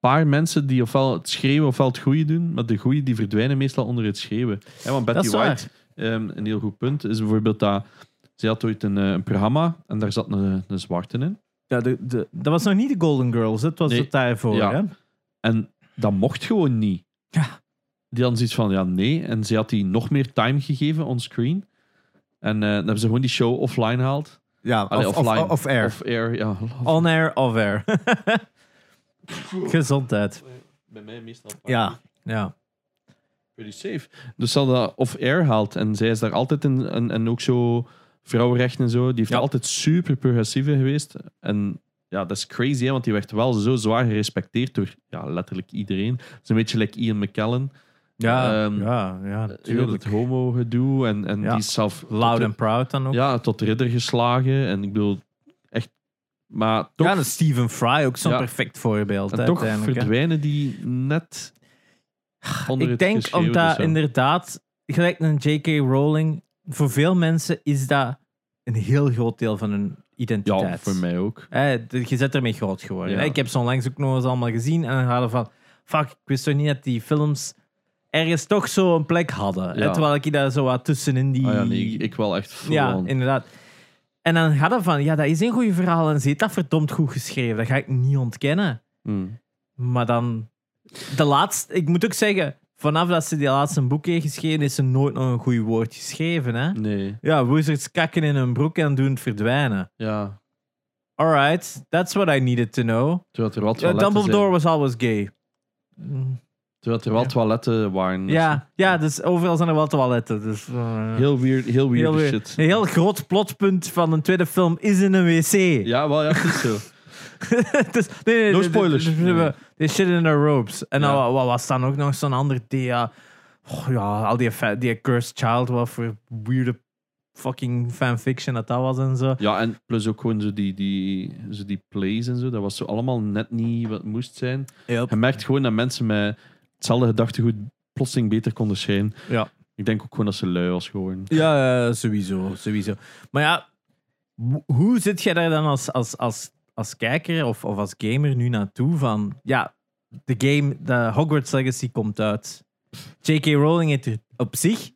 paar mensen die ofwel het schreeuwen ofwel het goede doen. Maar de goede die verdwijnen meestal onder het schreeuwen. Ja, want Betty Dat. White, ehm, een heel goed punt, is bijvoorbeeld dat... Ze had ooit een, eh, een programma en daar zat een, een zwarte in. Ja, de, de, dat was nog niet de Golden Girls, het was Nee. het daarvoor. Ja. Hè? En dat mocht gewoon niet. Ja. Die hadden zoiets van, ja, nee. En ze had die nog meer time gegeven onscreen. En eh, dan hebben ze gewoon die show offline gehaald. Ja, Allee, of, offline. Of, of air. Off air, ja. On air, off air. Gezondheid. Bij mij meestal. Ja, ja. Pretty safe. Dus ze hadden dat off-air gehaald. En zij is daar altijd in. En, en ook zo vrouwenrechten en zo. Die heeft Ja. altijd super progressieve geweest. En ja, dat is crazy, hè, want die werd wel zo zwaar gerespecteerd door ja, letterlijk iedereen. Het is een beetje like Ian McKellen. Ja, Ehm, ja, ja, Heel natuurlijk. het homo-gedoe. En, en Ja. die is zelf Loud and proud dan ook. Ja, ja, tot ridder geslagen. En ik bedoel, echt... Maar toch, en Stephen Fry ook zo'n Ja. perfect voorbeeld. en hè, toch verdwijnen die net onder Ik denk omdat ja. inderdaad, gelijk een J.K. Rowling, voor veel mensen is dat een heel groot deel van hun identiteit. Ja, voor mij ook. Je bent ermee groot geworden. Ja. Ik heb ze onlangs ook nog eens allemaal gezien en dan hadden van, fuck, ik wist toch niet dat die films ergens toch zo een plek hadden. Ja. Terwijl ik daar zo wat tussenin die... Ah ja, nee, ik, ik wel echt full Ja, on. inderdaad. En dan gaat het van, ja, dat is een goed verhaal en ze heeft dat verdomd goed geschreven. Dat ga ik niet ontkennen. Mm. Maar dan, de laatste, ik moet ook zeggen, vanaf dat ze die laatste boek heeft geschreven, is ze nooit nog een goed woord geschreven. Hè? Nee, Ja, wizards kakken in hun broek en doen het verdwijnen. ja. Alright, that's what I needed to know. Terwijl er wel Ja, Dumbledore was always gay. Mm, Terwijl er wel Ja. toiletten waren. Ja, ja, dus overal zijn er wel toiletten. Dus, uh, Heel weird, heel weird heel shit. Een heel groot plotpunt van een tweede film is in een wc. Ja, wel, ja, het is zo. dus, nee, nee, No spoilers. de- Nee. They shit in their robes. En dan Ja. wa- wat was dan ook nog zo'n ander? Oh, ja, al die, fa- die Cursed Child, wat voor weirde fucking fanfiction dat dat was en zo. Ja, en plus ook gewoon zo die, die, zo die plays en zo. Dat was zo allemaal net niet wat het moest zijn. Je merkt gewoon dat mensen met hetzelfde gedachtegoed plotseling beter konden schijnen. Ja. Ik denk ook gewoon dat ze lui was geworden. Ja, sowieso, sowieso. Maar ja, ho- hoe zit jij daar dan als, als, als, als kijker of, of als gamer nu naartoe van, ja, de game, de Hogwarts Legacy komt uit. J.K. Rowling heeft er op zich 0,0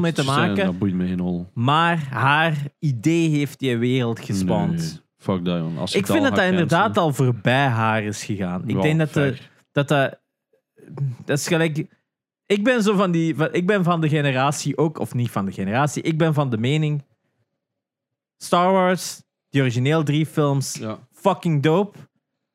mee te maken, Dat boeit me geen hol. maar haar idee heeft die wereld gespand. Nee, fuck dat, joh. Als Ik vind dat dat inderdaad al voorbij haar is gegaan. Ik denk dat, de, dat dat... Dat is gelijk... Ik ben zo van die... van- Ik ben van de generatie ook... Of niet van de generatie. Ik ben van de mening... Star Wars, die origineel drie films, Ja. fucking dope.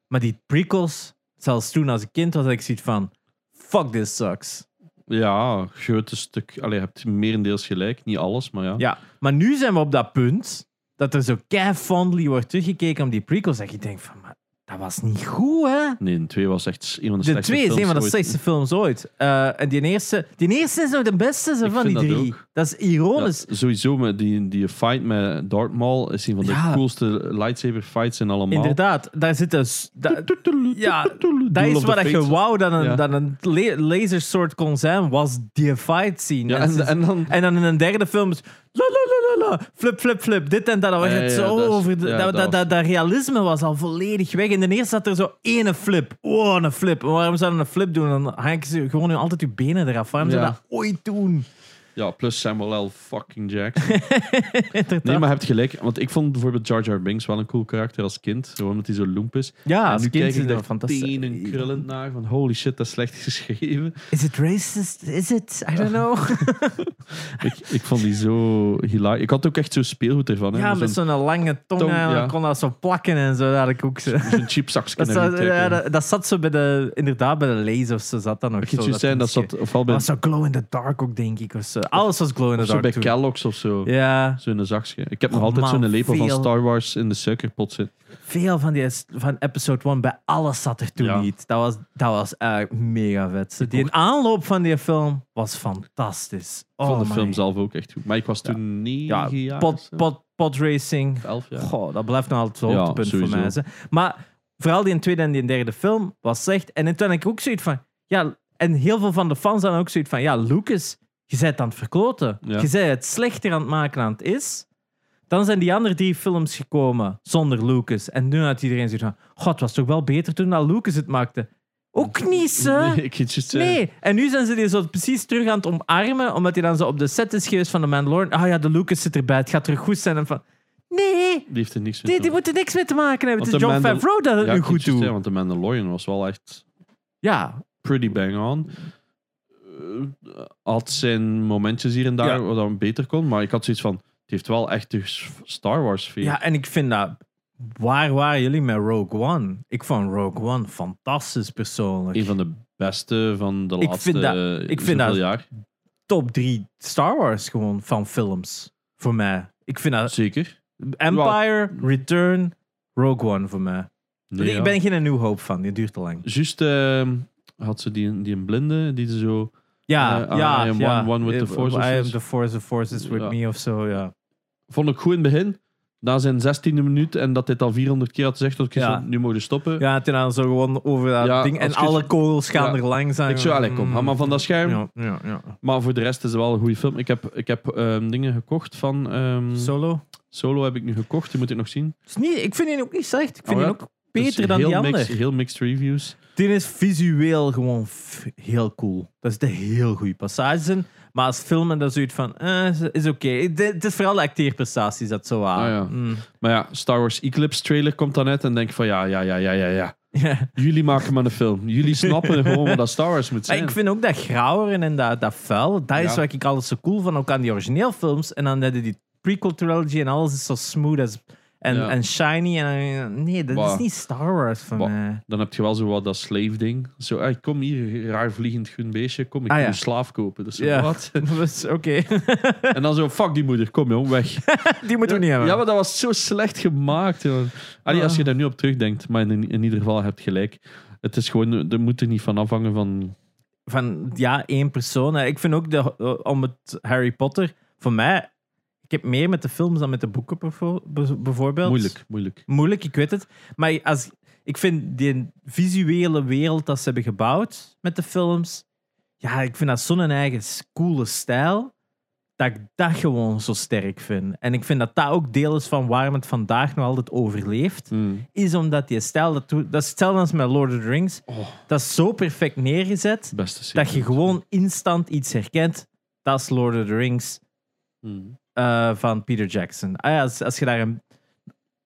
Maar die prequels, zelfs toen als ik kind was, had ik zoiets van... Fuck this sucks. Ja, grote stuk. Allee, je hebt merendeels gelijk. Niet alles, maar ja. Ja, maar nu zijn we op dat punt dat er zo kei fondly wordt teruggekeken op die prequels. Dat je denkt van, maar dat was niet goed, hè? Nee, de twee was echt een van de, De slechtste twee is een van de ooit. slechtste films ooit. Eh, en die eerste, die eerste is nog de beste van die dat drie. ook. Dat is Ja, ironisch. sowieso, met die, die fight met Darth Maul is een van de Ja. coolste lightsaber fights in allemaal. Inderdaad, daar zit een... s- da- ja, dat is wat je wou dat een, Ja. dat een la- lasersoort kon zijn, was die fight scene. En, en dan... En dan in een derde film is... La, la, la, la, la, flip, flip, flip. Dit en dat. Dat was het zo dat is- over... de- ja, dat, dat dat, dat, dat realisme was al volledig weg. In de eerste zat er zo ene flip. Oh, een flip. Waarom zou je een flip doen? Dan hang je gewoon nu altijd je benen eraf. Waarom zou Ja. dat ooit doen? Ja, plus Samuel L. fucking Jackson. Nee, maar je hebt gelijk. Want ik vond bijvoorbeeld Jar Jar Binks wel een cool karakter als kind. Gewoon omdat hij zo loemp is. ja, en als nu kind kijk ik dat fantastisch. tenen krullend naar. Van holy shit, dat is slecht geschreven. Is het racist? Is het? I don't know. ik, ik vond die zo hilarisch. Ik had ook echt zo'n speelgoed ervan. Hè. ja, met zo'n, lange tong. tong, en dan ja. kon dat zo plakken en zo. Dat ik ook zo. zo'n. Dat, zat, ja, dat, dat zat zo bij de, inderdaad bij de laser of zo zat dat nog Ik zo. het zijn, dat zat ofwel bij, Dat zo glow in the dark ook, denk ik. Of zo. Alles was glow in the of zo dark bij. Kellogg's of zo. Ja, Zo'n zakje. Ik heb nog Oh, altijd man, zo'n lepel van. Star Wars in de suikerpot zitten. veel van, die, van episode 1, bij alles zat er toen Ja. niet. Dat was, dat was eigenlijk mega vet. Die ook. aanloop van die film was fantastisch. Ik vond Oh de film zelf ook echt goed. Maar ik was toen Ja, negen pod, zo. pod, podracing. Elf jaar. Goh, dat blijft nog altijd Ja, hoogtepunt voor mij. Hè. Maar vooral die tweede en die derde film was slecht. En toen had ik ook zoiets van... Ja, en heel veel van de fans hadden ook zoiets van... Ja, Lucas, je bent aan het verkloten. Ja. Je bent het slechter aan het maken dan het is. Dan zijn die andere drie films gekomen zonder Lucas. En nu had iedereen zoiets van... God, het was toch wel beter toen dat Lucas het maakte. Ook niet, hè? Nee, juist zeggen. Nee, en nu zijn ze die zo precies terug aan het omarmen, omdat hij dan zo op de set is geweest van de Mandalorian. Ah ja, de Lucas zit erbij, het gaat terug goed zijn. En van, nee, Die heeft er niks mee die, die moeten niks mee te maken hebben. Want Het is John Favreau dat het Ja, nu goed doet. want de Mandalorian was wel echt Ja, pretty bang on. Eh, had zijn momentjes hier en daar Ja. waar dat beter kon, maar ik had zoiets van, het heeft wel echt de Star Wars sfeer. ja, en ik vind dat... Waar waren jullie met Rogue One? Ik vond Rogue One fantastisch persoonlijk. Een van de beste van de Ik laatste vind dat- ik vind dat- jaar. Top drie Star Wars gewoon van films. Voor mij. Ik vind dat... Zeker. Empire, Return, Rogue One voor mij. Nee, ik ja. ben geen nieuw hoop van, die duurt te lang. Juist ehm, had ze die, die een blinde, die ze zo... Ja, Eh, ja, I am ja. one- one with the Eh, force of I am the force, the force is with Ja. me of zo, ja. Vond ik goed in het begin. Na zijn 16e minuut en dat dit al 400 keer had gezegd, dat ik Ja. nu mogen stoppen. Ja, toen dan zo gewoon over dat Ja, ding en alle kogels gaan er langs aan. Ik zo, allee, kom, ga maar van dat scherm. Ja, ja, ja. Maar voor de rest is het wel een goede film. Ik heb, ik heb ehm, dingen gekocht van... ehm, Solo? Solo heb ik nu gekocht, die moet ik nog zien. Is niet, ik vind die ook niet slecht. Ik vind Oh, die ook beter Dus dan heel die andere. mixed- heel mixed reviews. Die is visueel gewoon heel cool. Dat is de heel goede passages in. Maar als filmen, dat is zoiets van, eh, is- oké. Het het is vooral de acteerprestaties dat zo aan. Ah, ja. Mm. Maar ja, Star Wars Eclipse trailer komt dan net en denk van ja, ja, ja, ja, ja, ja. Ja. Jullie maken maar een film. Jullie snappen gewoon wat dat Star Wars moet Maar zijn. ik vind ook dat grauweren en dat, dat vuil, dat is Ja. wat ik altijd zo cool van, ook aan die origineelfilms. En dan hadden die prequel trilogy en alles is zo smooth as, en, Ja. en shiny. En, nee, dat Bah. is niet Star Wars voor Bah. mij. Dan heb je wel zo wat dat slave ding. Zo, hey, kom hier, raar vliegend groen beestje. Kom, ik Ah, ja. slaaf kopen. Dus Ja. wat? Oké, En dan zo, fuck die moeder, kom jong, weg. die moeten we niet hebben. Ja, maar dat was zo slecht gemaakt. Allee, als je daar nu op terugdenkt, maar in, in ieder geval heb je gelijk. Het is gewoon, er moet er niet van afhangen van... van ja, één persoon. Ik vind ook de, eh, om het Harry Potter, voor mij, ik heb meer met de films dan met de boeken bijvoorbeeld. Moeilijk, moeilijk. Moeilijk, ik weet het. Maar als, ik vind die visuele wereld dat ze hebben gebouwd met de films, ja, ik vind dat zo'n eigen coole stijl, dat ik dat gewoon zo sterk vind. En ik vind dat dat ook deel is van waarom het vandaag nog altijd overleeft, Mm. is omdat die stijl, dat, dat is hetzelfde als met Lord of the Rings, Oh, dat is zo perfect neergezet, dat je gewoon instant iets herkent. Dat is Lord of the Rings Mm. Eh, van Peter Jackson. Ah ja, als, als je daar een,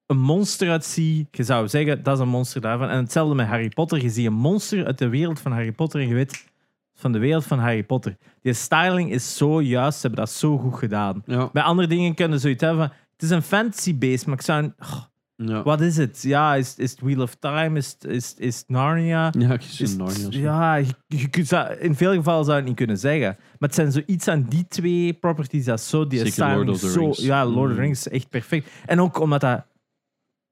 een monster uit ziet, je zou zeggen dat is een monster daarvan. En hetzelfde met Harry Potter. Je ziet een monster uit de wereld van Harry Potter en je weet van de wereld van Harry Potter. Die styling is zo juist, ze hebben dat zo goed gedaan. Ja, Bij andere dingen kunnen ze zoiets hebben van, het is een fantasy base, maar ik zou... een- oh, ja. wat is het? Ja, is, is het Wheel of Time? Is, is, is Narnia? Ja, ik Is- Narnia. ja, je, je kunt dat- in veel gevallen zou je het niet kunnen zeggen. Maar het zijn zoiets aan die twee properties dat zo die Zeker Lord of the zo, Rings. Ja, Lord of the Mm. Rings is echt perfect. En ook omdat dat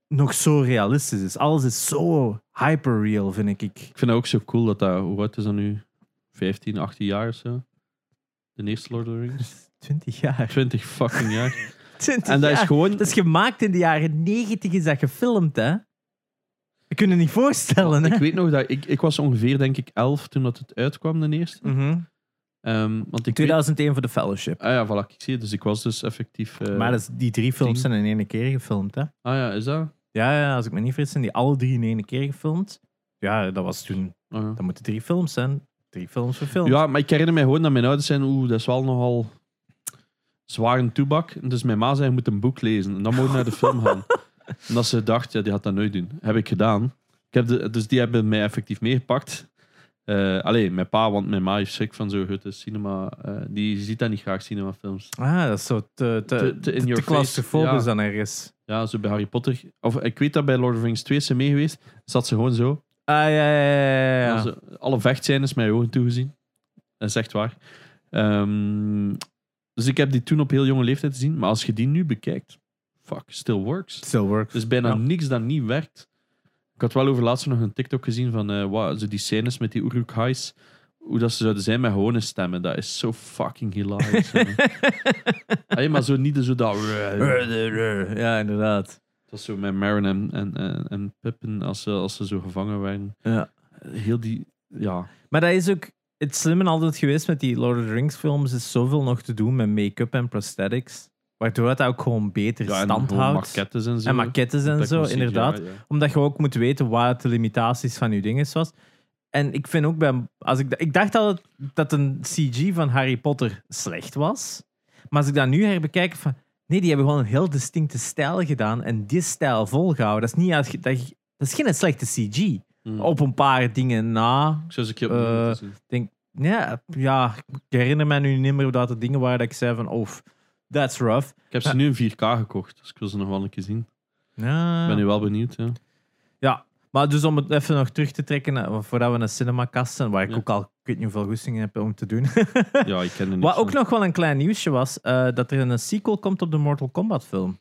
nog zo realistisch is. Alles is zo hyperreal, vind ik. Ik vind het ook zo cool dat dat... Hoe oud is dat nu? 15, 18 jaar of zo? De eerste Lord of the Rings? 20 jaar. 20 fucking jaar. 20 En dat is gewoon... Dat is gemaakt in de jaren 90 is dat gefilmd, hè? We kunnen niet voorstellen, hè? Ik weet nog dat... Ik, ik was ongeveer, denk ik, 11 toen dat het uitkwam, de eerste. Mhm. Ehm, want ik weet- 2001 voor de Fellowship. Ah ja, voilà, ik zie het. Dus ik was dus effectief... eh, maar dat is, die drie films tien. zijn in één keer gefilmd, hè? Ah ja, is dat? Ja, ja, als ik me niet vergis, zijn die alle drie in één keer gefilmd. Ja, dat was toen. Ah, ja. Dat moeten drie films zijn. Drie films verfilmd. Ja, maar ik herinner mij gewoon dat mijn ouders zijn, oeh, dat is wel nogal zwaar een toebak. Dus mijn ma zei, je moet een boek lezen. En dan moet je naar de film gaan. En dat ze dacht, ja, die gaat dat nooit doen. Heb ik gedaan. Ik heb de, dus die hebben mij effectief meegepakt. Eh alleen mijn pa, want mijn ma heeft schrik van zo'n grote cinema. eh, die ziet dat niet graag, cinemafilms. Ah, dat is zo te, te, Te- te in your ja. dan ergens. Ja, zo bij Harry Potter. Of ik weet dat bij Lord of the Rings 2 is ze mee geweest. Zat ze gewoon zo. Ah, ja, ja, ja, ja, ja. Ja. Ze- alle vechtscènes met je ogen toegezien. Dat is echt waar. Ehm, dus ik heb die toen op heel jonge leeftijd gezien. Maar als je die nu bekijkt, fuck, still works. Still works. Er is bijna Ja. niks dat niet werkt. Ik had wel over laatst nog een TikTok gezien van eh, wat, zo die scènes met die Uruk-hais. Hoe dat ze zouden zijn met gewone stemmen. Dat is zo fucking hilarisch. Allee, maar zo niet zo dat... Ja, inderdaad. Dat is zo met Marin en, en, en, en Pippin als ze, als ze zo gevangen werden. Ja. Heel die... Ja, Maar dat is ook het slimme altijd geweest met die Lord of the Rings films. Is zoveel nog te doen met make-up en prosthetics. Waardoor het ook gewoon beter ja stand houdt. maquettes en zo. En maquettes en zo, inderdaad. ja. Omdat je ook moet weten wat de limitaties van je dingen was. En ik vind ook bij. Als ik, ik dacht dat, het, dat een CG van Harry Potter slecht was. Maar als ik dat nu herbekijk. Van, nee, die hebben gewoon een heel distincte stijl gedaan. En die stijl volgehouden. Dat is, niet dat, dat is geen slechte CG. Hmm. Op een paar dingen na. Ik keer opnieuw Eh, moeten zien. Ja, ja, ik herinner me nu niet meer dat de dingen waren dat ik zei van. Oh, that's rough. Ik heb ze nu in 4K gekocht, dus ik wil ze nog wel een keer zien. Ja. Ik ben nu wel benieuwd. Ja. Ja, maar dus om het even nog terug te trekken, eh, voordat we een cinemakast zijn, waar ik Ja. ook al ik weet niet hoeveel goestingen heb om te doen. ja, ik ken niet. Wat ook nog wel een klein nieuwsje was, eh, dat er een sequel komt op de Mortal Kombat film.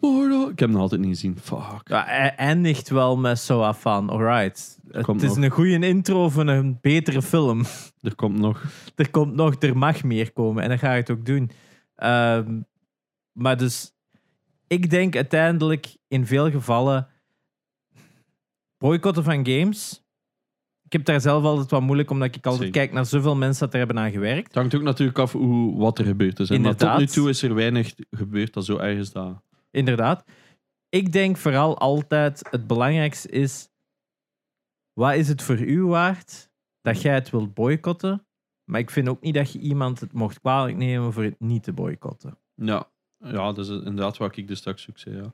Ik heb hem nog altijd niet gezien. Fuck. Ja, hij eindigt wel met zo af van, alright, het komt is nog. een goede intro van een betere film. Er komt nog. er komt nog, er mag meer komen en dan ga je het ook doen. Ehm, maar dus, ik denk uiteindelijk in veel gevallen boycotten van games. Ik heb daar zelf altijd wat moeilijk, omdat ik altijd Zeker. kijk naar zoveel mensen dat er hebben aan gewerkt. Het hangt ook natuurlijk af hoe, wat er gebeurd is. Maar tot nu toe is er weinig gebeurd dat zo erg is dat. Inderdaad. ik denk vooral altijd het belangrijkste is, wat is het voor u waard dat jij het wilt boycotten? Maar ik vind ook niet dat je iemand het mocht kwalijk nemen voor het niet te boycotten. Ja, ja dat is inderdaad wat ik dus straks ook zei. Ja.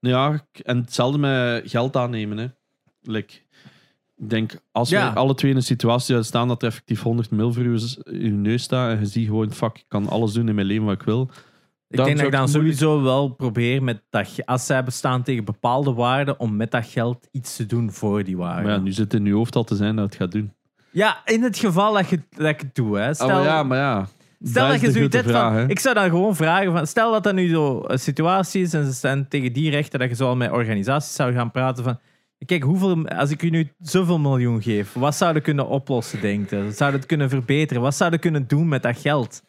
Nou ja, en hetzelfde met geld aannemen. Hè. Like, ik denk, als Ja. we alle twee in een situatie staan dat er effectief 100 mil voor je, in je neus staat en je ziet gewoon, fuck, ik kan alles doen in mijn leven wat ik wil. Ik denk dat ik dan moeilijk- sowieso wel probeer met dat, als zij bestaan tegen bepaalde waarden, om met dat geld iets te doen voor die waarden. Maar ja, nu zit het in je hoofd al te zijn dat het gaat doen. Ja, in het geval dat, je, dat ik het doe. Hè. Stel, oh, ja, maar ja. stel dat je zoiets vraag, van... hè. Ik zou dan gewoon vragen van... Stel dat dat nu zo een situatie is en ze zijn tegen die rechten dat je zo al met organisaties zou gaan praten van... Kijk, hoeveel, als ik u nu zoveel miljoen geef, wat zouden kunnen oplossen, denk je? Zou het kunnen verbeteren? Wat zouden kunnen doen met dat geld?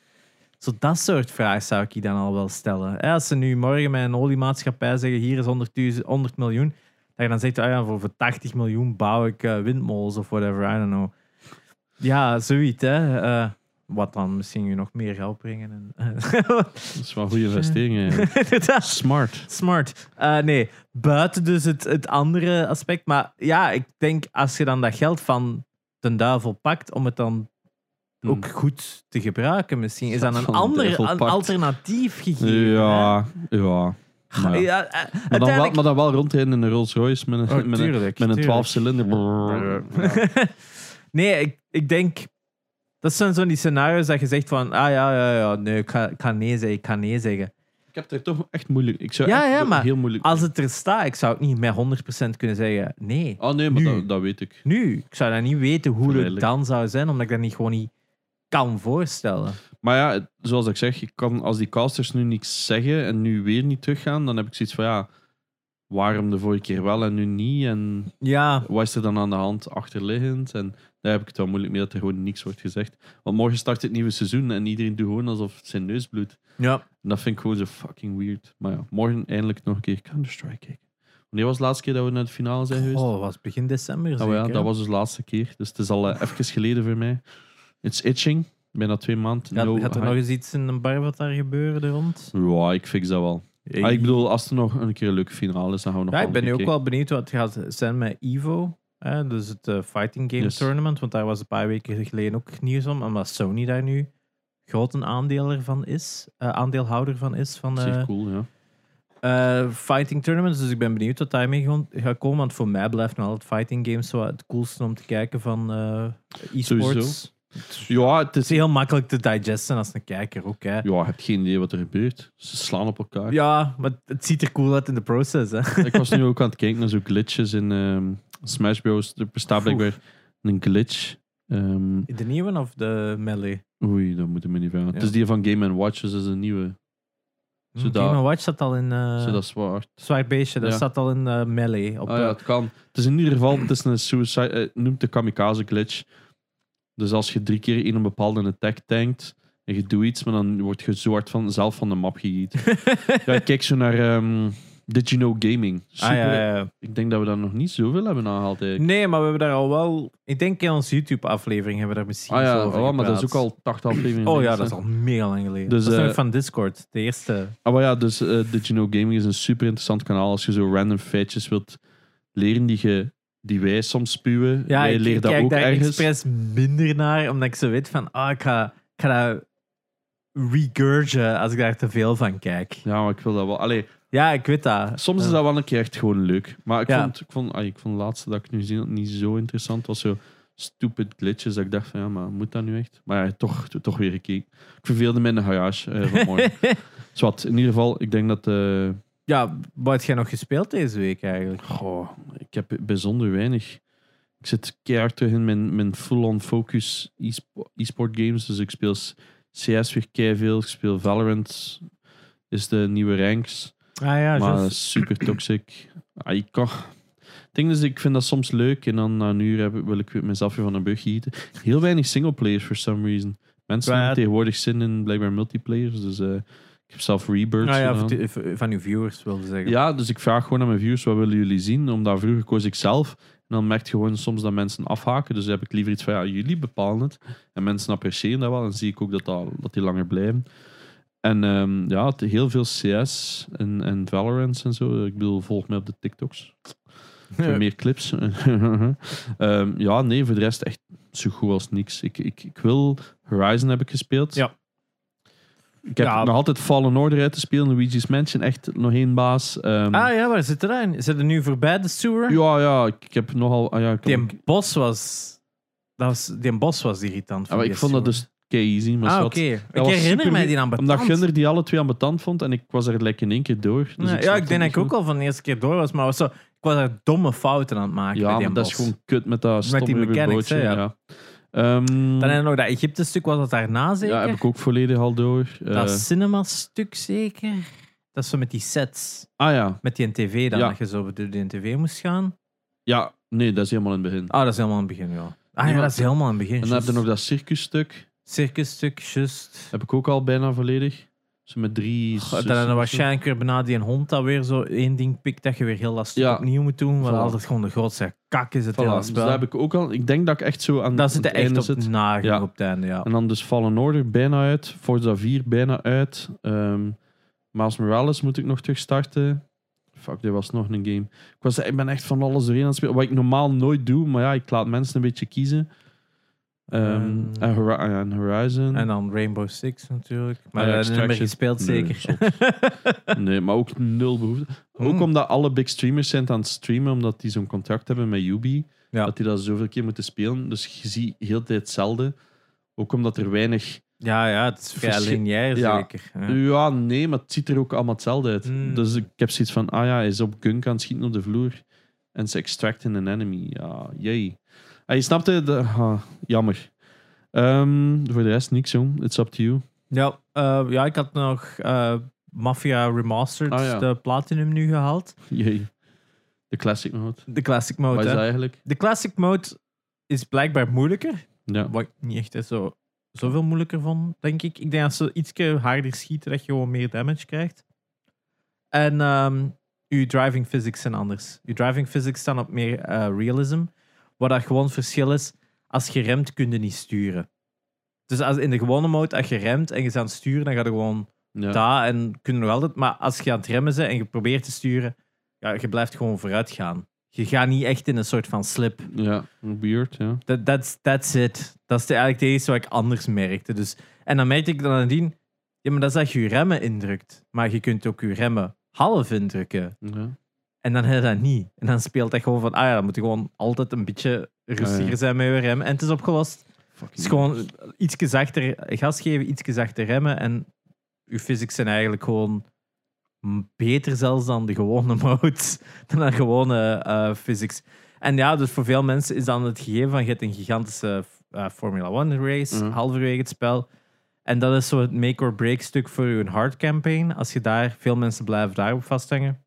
Zo dat soort vragen zou ik je dan al wel stellen. Hè, Als ze nu morgen met een oliemaatschappij zeggen, hier is 100, 100 miljoen, dat je dan zegt, ah ja, voor, voor 80 miljoen bouw ik eh, windmolens of whatever, I don't know. Ja, zoiets, hè. Eh, wat dan misschien je nog meer geld brengen. En, Dat is wel een goede investering. Smart. Smart. Eh, nee, buiten dus het, het andere aspect. Maar ja, ik denk als je dan dat geld van de duivel pakt om het dan Hmm. ook goed te gebruiken, misschien is dan een ander een alternatief gegeven. Ja, ja. Maar, ja. Eh, Maar, dan wel, maar dan wel rondrijden in een Rolls Royce met een, Oh, met een, met een tuurlijk. 12 cilinder. nee, ik, ik denk. Dat zijn zo die scenario's dat je zegt van, ah ja, ja, ja, nee, ik ga, ik ga nee zeggen, ik ga nee zeggen. Ik heb het toch echt moeilijk. Ik zou Ja, echt ja, maar heel moeilijk. Als het er staat, ik zou ook niet met 100% kunnen zeggen, nee. Oh nee, maar dat, dat weet ik. Nu, ik zou dat niet weten hoe het dan zou zijn, omdat ik dat niet gewoon niet kan voorstellen. Maar ja, het- zoals ik zeg, ik kan, als die casters nu niks zeggen en nu weer niet teruggaan, dan heb ik zoiets van ja, waarom de vorige keer wel en nu niet? En Ja, wat is er dan aan de hand achterliggend? En daar heb ik het wel moeilijk mee dat er gewoon niks wordt gezegd. Want morgen start het nieuwe seizoen en iedereen doet gewoon alsof het zijn neus bloedt. ja. En dat vind ik gewoon zo fucking weird. Maar ja, morgen eindelijk nog een keer Counter-Strike kijken. Wanneer was de laatste keer dat we naar de finale zijn geweest? Oh, was begin december Oh zeker, ja, hè? dat was dus de laatste keer. Dus het is al eh, even geleden voor mij. It's itching. Bijna twee maanden. Gaat, No gaat er nog eens iets in een bar wat daar gebeuren er rond? Ja, ik fix dat wel. Ah, ik bedoel, als er nog een keer een leuke finale is, dan gaan we nog ja, ik ben nu ook wel benieuwd wat gaat zijn met Evo. Hè, dus het eh, Fighting Game Yes. Tournament. Want daar was een paar weken geleden ook nieuws om. Omdat Sony daar nu groot een aandeler van is. eh, aandeelhouder van is. Van, Zeer cool, ja. Fighting tournaments, dus ik ben benieuwd wat daarmee gaat komen. Want voor mij blijft nog altijd fighting games zo het coolste om te kijken van e-sports. Ja, het Het is heel makkelijk te digesten als een kijker ook. Hè. Ja, je hebt geen idee wat er gebeurt. Ze slaan op elkaar. Ja, maar het ziet er cool uit in de process. Hè. Ik was nu ook aan het kijken naar zo'n glitches in ehm, Smash Bros. Er bestaat blijkbaar een glitch. Ehm, De nieuwe of de melee? oei, dat moeten we niet vragen. Ja. Het is die van Game Watch, dus dat is een nieuwe. Hm, Zodat- Game Watch zat al in uh, Zo, dat is zwart. Zwart Beestje, dat Ja. zat al in eh, melee. Op, Ah ja, het kan. Het is in ieder geval, het is een suicide, eh, noemt de kamikaze glitch. Dus als je drie keer in een bepaalde attack tankt en je doet iets, maar dan word je zo hard van, zelf van de map ja, ik kijk zo naar ehm Did You Know Gaming. Super. ah, ja, ja. Ik denk dat we daar nog niet zoveel hebben aangehaald eigenlijk. Nee, maar we hebben daar al wel... Ik denk in onze YouTube-aflevering hebben we daar misschien ah ja, over oh, maar dat is ook al 80 afleveringen. Oh ja, dat is al mega lang geleden. Dus, dat is nog van Discord, de eerste. Ah, maar ja, dus eh Did You Know Gaming is een super interessant kanaal als je zo random feitjes wilt leren die, je, die wij soms spuwen. Ja, wij ik, leren ik dat kijk ook daar ergens. expres minder naar, omdat ik zo weet van, ah, ik ga, ik ga dat regurgen als ik daar te veel van kijk. Ja, maar ik wil dat wel. Allee, Ja, ik weet dat. Soms is dat wel een keer echt gewoon leuk. Maar ik, Ja. vond, ik, vond, ah, ik vond de laatste dat ik nu zie niet zo interessant. Was zo stupid glitches dat ik dacht van ja, maar moet dat nu echt? Maar ja, toch, toch weer gekeken. Ik verveelde me in de garage eh, vanmorgen. Zwat, in ieder geval, ik denk dat... eh, ja, wat heb jij nog gespeeld deze week eigenlijk? goh, ik heb bijzonder weinig. Ik zit keihard terug in mijn, mijn full-on focus e-spo- e-sport games. Dus ik speel CS weer keiveel. Ik speel Valorant. Is de nieuwe ranks. Ah ja, maar super toxic. Ah, ik kan... Het ding is, ik vind dat soms leuk en dan na een uur heb, wil ik mezelf weer van een brug gieten. Heel weinig singleplayers for some reason. Mensen hebben tegenwoordig zin in blijkbaar multiplayers. Dus eh, ik heb zelf Rebirth Ah ja, gedaan. van- uw viewers wilde zeggen. Ja, dus ik vraag gewoon aan mijn viewers, wat willen jullie zien? Omdat vroeger koos ik zelf. En dan merk je gewoon soms dat mensen afhaken. Dus dan heb ik liever iets van, ja, jullie bepalen het. En mensen appreciëren dat wel. En zie ik ook dat, dat, dat die langer blijven. En ehm, ja, het- heel veel CS en, en Valorant en zo. Ik bedoel, volg mij op de TikToks. Voor meer clips. Ehm, ja, nee, voor de rest echt zo goed als niks. Ik, ik, ik wil Horizon heb ik gespeeld. Ja. Ik heb Ja. nog altijd Fallen Order uit te spelen. Luigi's Mansion, echt nog één baas. Ehm, Ah ja, waar zit er in? Zit er nu voorbij de sewer? ja, ja, ik, heb nogal... Ah, ja, ik, heb ook- Die bos was... Dat was... Die bos was irritant. ah, ik vond dat dus kei easy. Maar Ah, oké. Ik herinner mij die aan Omdat Gunder die alle twee aan betand vond en ik was er lekker in één keer door. Dus ja, ik denk dat ik ook al van de eerste keer door was, maar was zo, ik was daar domme fouten aan het maken bij Ja, die maar dat is gewoon kut met dat Met die stomme mechanics, bootje. hè, ja. ja. Ehm, Dan heb je nog dat Egypte-stuk, was dat daarna zeker? ja, heb ik ook volledig al door. Eh, Dat cinema-stuk zeker? Dat is zo met die sets. ah ja. Met die NTV dan, Ja. dat je zo door die NTV moest gaan. ja, nee, dat is helemaal in het begin. Ah, dat is helemaal in het begin, ja. Ah Nee, ja, maar- dat is helemaal in het begin. en dan heb je juist. nog dat circusstuk. Circusstuk, just. Heb ik ook al bijna volledig. Met drie... Goh, Dan waarschijnlijk weer bijna die een hond dat weer zo één ding pikt dat je weer heel lastig Ja. opnieuw moet doen. Voilà. altijd gewoon de grootste kak is het Voilà, hele dus spel. dat heb ik ook al. Ik denk dat ik echt zo aan, zit het echt einde op zit. naging Ja. op het einde, ja. En dan dus Fallen Order bijna uit. Forza 4 bijna uit. Miles Morales moet ik nog terug starten. Fuck, dit was nog een game. Ik, was, ik ben echt van alles doorheen aan het spelen. Wat ik normaal nooit doe, maar ja, ik laat mensen een beetje kiezen. Ehm, Ehm, en, ah en Horizon. En dan Rainbow Six natuurlijk. Maar Ah ja, dat heb je Extraction. gespeeld, zeker. Nee, maar ook nul behoefte. Ook Hmm. omdat alle big streamers zijn aan het streamen, omdat die zo'n contract hebben met Ubi. Ja. Dat die dat zoveel keer moeten spelen. Dus je ziet heel de tijd hetzelfde. Ook omdat er weinig... Ja, ja, het is vrij Verschil- lineair, Ja. zeker. Ja. Ja, nee, maar het ziet er ook allemaal hetzelfde uit. Mm. Dus ik heb zoiets van, ah ja, hij is op gunk aan het schieten op de vloer. En ze extracten een enemy. Ja, jee. Ah, je snapte? De, ah, jammer. Ehm, voor de rest niks, jong. It's up to you. Ja, eh, ja, ik had nog eh, Mafia Remastered, Ah, ja. de Platinum nu gehaald. Jee. De classic mode. De Classic Mode, Wat is hè. dat eigenlijk? De Classic Mode is blijkbaar moeilijker. Ja. Wat ik niet echt hè, zo, zoveel moeilijker vond, denk ik. Ik denk dat ze iets harder schieten, dat je gewoon meer damage krijgt. En ehm je driving physics zijn anders. Je driving physics staan op meer eh, realism. Wat dat gewoon het verschil is, als je remt, kun je niet sturen. Dus als in de gewone mode, als je remt en je is aan het sturen, dan gaat er gewoon Ja. daar en kunnen nog altijd. Maar als je aan het remmen bent en je probeert te sturen, ja, je blijft gewoon vooruit gaan. Je gaat niet echt in een soort van slip. Ja, weird, ja. That, that's, that's it. Dat is de, eigenlijk het enige wat ik anders merkte. Dus, en dan merkte ik dan nadien, ja, maar dat is dat je je remmen indrukt. Maar je kunt ook je remmen half indrukken. ja. En dan heb je dat niet. En dan speelt dat gewoon van, ah ja, dan moet je gewoon altijd een beetje rustiger Ah, zijn met je remmen. En het is opgelost. Het is gewoon iets zachter gas geven, iets zachter remmen. En je physics zijn eigenlijk gewoon beter zelfs dan de gewone modes. Dan de gewone eh, physics. En ja, dus voor veel mensen is dan het gegeven van je hebt een gigantische eh, Formula One race, Mhm. halverwege het spel. En dat is zo het make-or-break stuk voor je hard campaign. Als je daar, veel mensen blijven daarop vasthangen.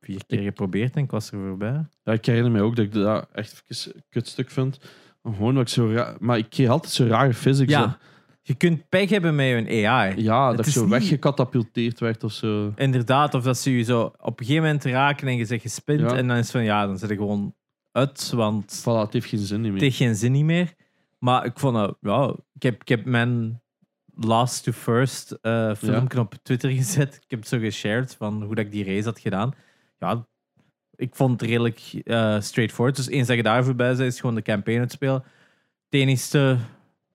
Vier keer geprobeerd en ik was er voorbij. Ja, ik herinner me ook dat ik dat echt een kutstuk vind. Gewoon dat ik zo raar... Maar ik kreeg altijd zo rare physics. Ja, je kunt pech hebben met je AI. ja Het dat ik is zo niet- weggecatapulteerd werd of zo. Inderdaad, of dat ze je zo op een gegeven moment raken en je zegt gespind. Ja. En dan is van ja, dan zit je gewoon uit, want Voilà, het heeft geen zin meer. het heeft geen zin niet meer. Maar ik vond het, ja, ik heb, ik heb mijn last to first eh filmpje op Twitter gezet. Ik heb het zo geshared van hoe dat ik die race had gedaan. Ja, ik vond het redelijk eh, straightforward. Dus eens dat je daar voorbij bent, is gewoon de campaign het spelen. Het enigste,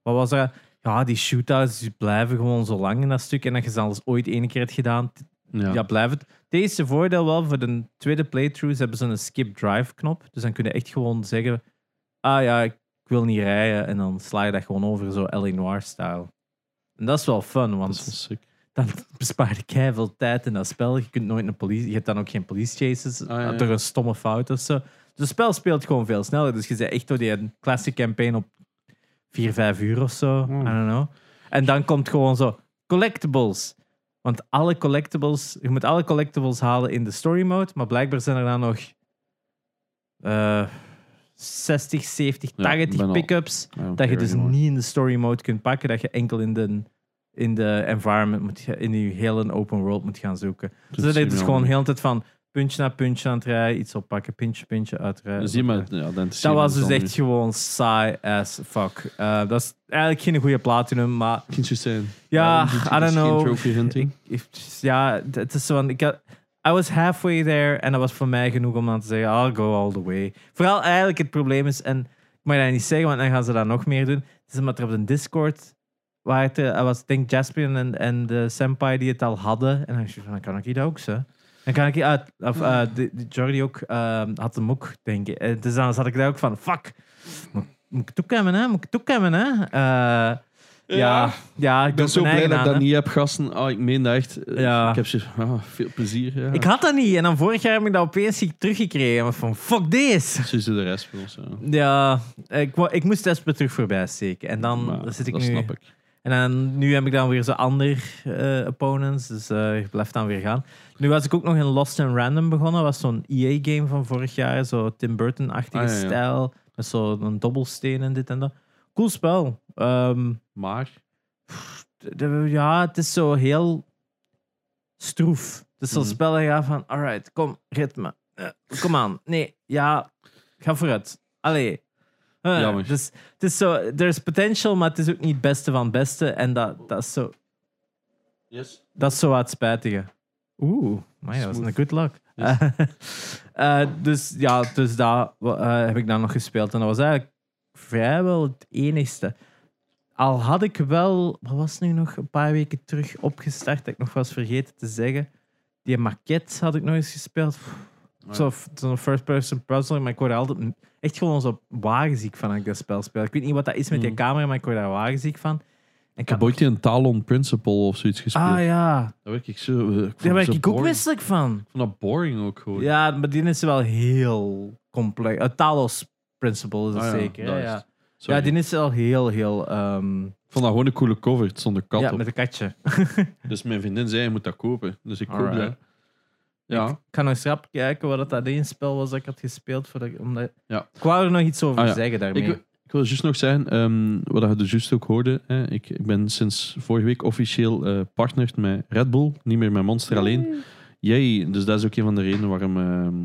wat was dat? Ja, die shootouts die blijven gewoon zo lang in dat stuk. En dat je ze alles ooit één keer hebt gedaan, Ja. ja, blijf het. Eerste voordeel wel, voor de tweede playthroughs hebben ze een skip drive knop. Dus dan kun je echt gewoon zeggen, ah ja, ik wil niet rijden. En dan sla je dat gewoon over, zo L.A. Noir-style. En dat is wel fun, dat want is wel sick. Dan bespaar je kei veel tijd in dat spel. Je kunt nooit een politie, je hebt dan ook geen police chases Ah, ja, ja. door een stomme fout of zo. Dus het spel speelt gewoon veel sneller. Dus je zit echt door die classic campaign op 4, 5 uur of zo. Hmm. I don't know. En dan komt gewoon zo collectibles. Want alle collectibles, je moet alle collectibles halen in de story mode, maar blijkbaar zijn er dan nog eh 60, 70, Ja, 80 ben al- pickups dat je dus niet in de story mode kunt pakken, dat je enkel in de, in de environment moet, ga- in je hele open world moet gaan zoeken. Dus zie is gewoon de tijd van puntje na puntje aan het rijden, iets oppakken, puntje, puntje uitrijden. Zie maar, ja, dat, was dus echt gewoon saai as fuck. Eh, dat is eigenlijk geen goede platinum, maar zijn. ja, I don't dus geen know. trophy hunting? Ja, het is zo van, ik had, I was halfway there en dat was voor mij genoeg om dan te zeggen, I'll go all the way. Vooral eigenlijk het probleem is, en ik mag dat niet zeggen, want dan gaan ze dat nog meer doen. Het is omdat er op de Discord, waar het, eh, was denk Jasper en, en de senpai die het al hadden. En dan dacht ik, van, dan kan ik die dat ook zo. Dan kan ik die uit, of de, de Jordi ook, eh, had hem ook, denk ik. Eh, Dus dan zat ik daar ook van, fuck, moet, moet ik hebben, hè? Moet ik hebben, hè? Ja, ja, Ik ben zo blij dat ik aan, dat niet heb, gasten. Ah, ik meen dat echt. Ja. Ik heb ze, ah, veel plezier. Ja. Ik had dat niet. En dan vorig jaar heb ik dat opeens teruggekregen. Maar van, fuck this. Zo is de rest van ons. Ja. Ja, ik, ik moest Espen terug voorbij steken. En dan Maar zit ik dat nu... snap ik. En dan, nu heb ik dan weer zo andere eh, opponents. Dus eh ik blijf dan weer gaan. Nu was ik ook nog in Lost and Random begonnen. Dat was zo'n EA-game van vorig jaar. Zo Tim Burton-achtige Ah, ja, ja. stijl. Met zo'n dobbelsteen en dit en dat. Cool spel. Ehm, Maar, ja, het is zo heel stroef. Het is zo'n Mhm. spel gaat van, alright, kom, ritme. Eh, kom aan. Nee, ja, ga vooruit. Allee. Jammer. Dus het is zo, er is potential, maar het is ook niet het beste van het beste. En dat, dat, is, zo, yes. dat is zo wat spijtige. Oeh, maar dat was een good luck. Yes. Eh, dus ja, dus daar eh, heb ik dan nog gespeeld. En dat was eigenlijk vrijwel het enigste. Al had ik wel, wat was nu nog, een paar weken terug opgestart, dat ik nog was vergeten te zeggen. Die maquette had ik nog eens gespeeld. Ah, Zo- Zo'n first-person puzzle, maar ik word er altijd echt gewoon zo wagenziek van als ik dat spel speel. Ik weet niet wat dat is met die Mm. camera, maar ik word daar wagenziek van. Ik heb ooit een Talon Principle of zoiets gespeeld. Ah ja, Daar werd ik zo... eh, ik daar ik ook boring. misselijk van. Ik vond dat boring ook gewoon. Ja, maar die is wel heel complex. Het Talos Principle is het Ah ja, zeker. dat hè, is ja. ja, die is wel heel, heel... ehm, Ik vond dat gewoon een coole cover. Het stond een kat ja, op. met een katje. Dus mijn vriendin zei, je moet dat kopen. Dus ik koop dat. Ja. Ik ga nog eens rap kijken wat dat één spel was dat ik had gespeeld. Voordat ik, omdat... Ja. Ik wou er nog iets over Ah, ja. zeggen daarmee. Ik, ik wil juist nog zeggen, ehm, wat je dus juist ook hoorde. Hè, ik, ik ben sinds vorige week officieel eh partner met Red Bull. Niet meer met Monster alleen. Jij, dus dat is ook een van de redenen waarom ehm,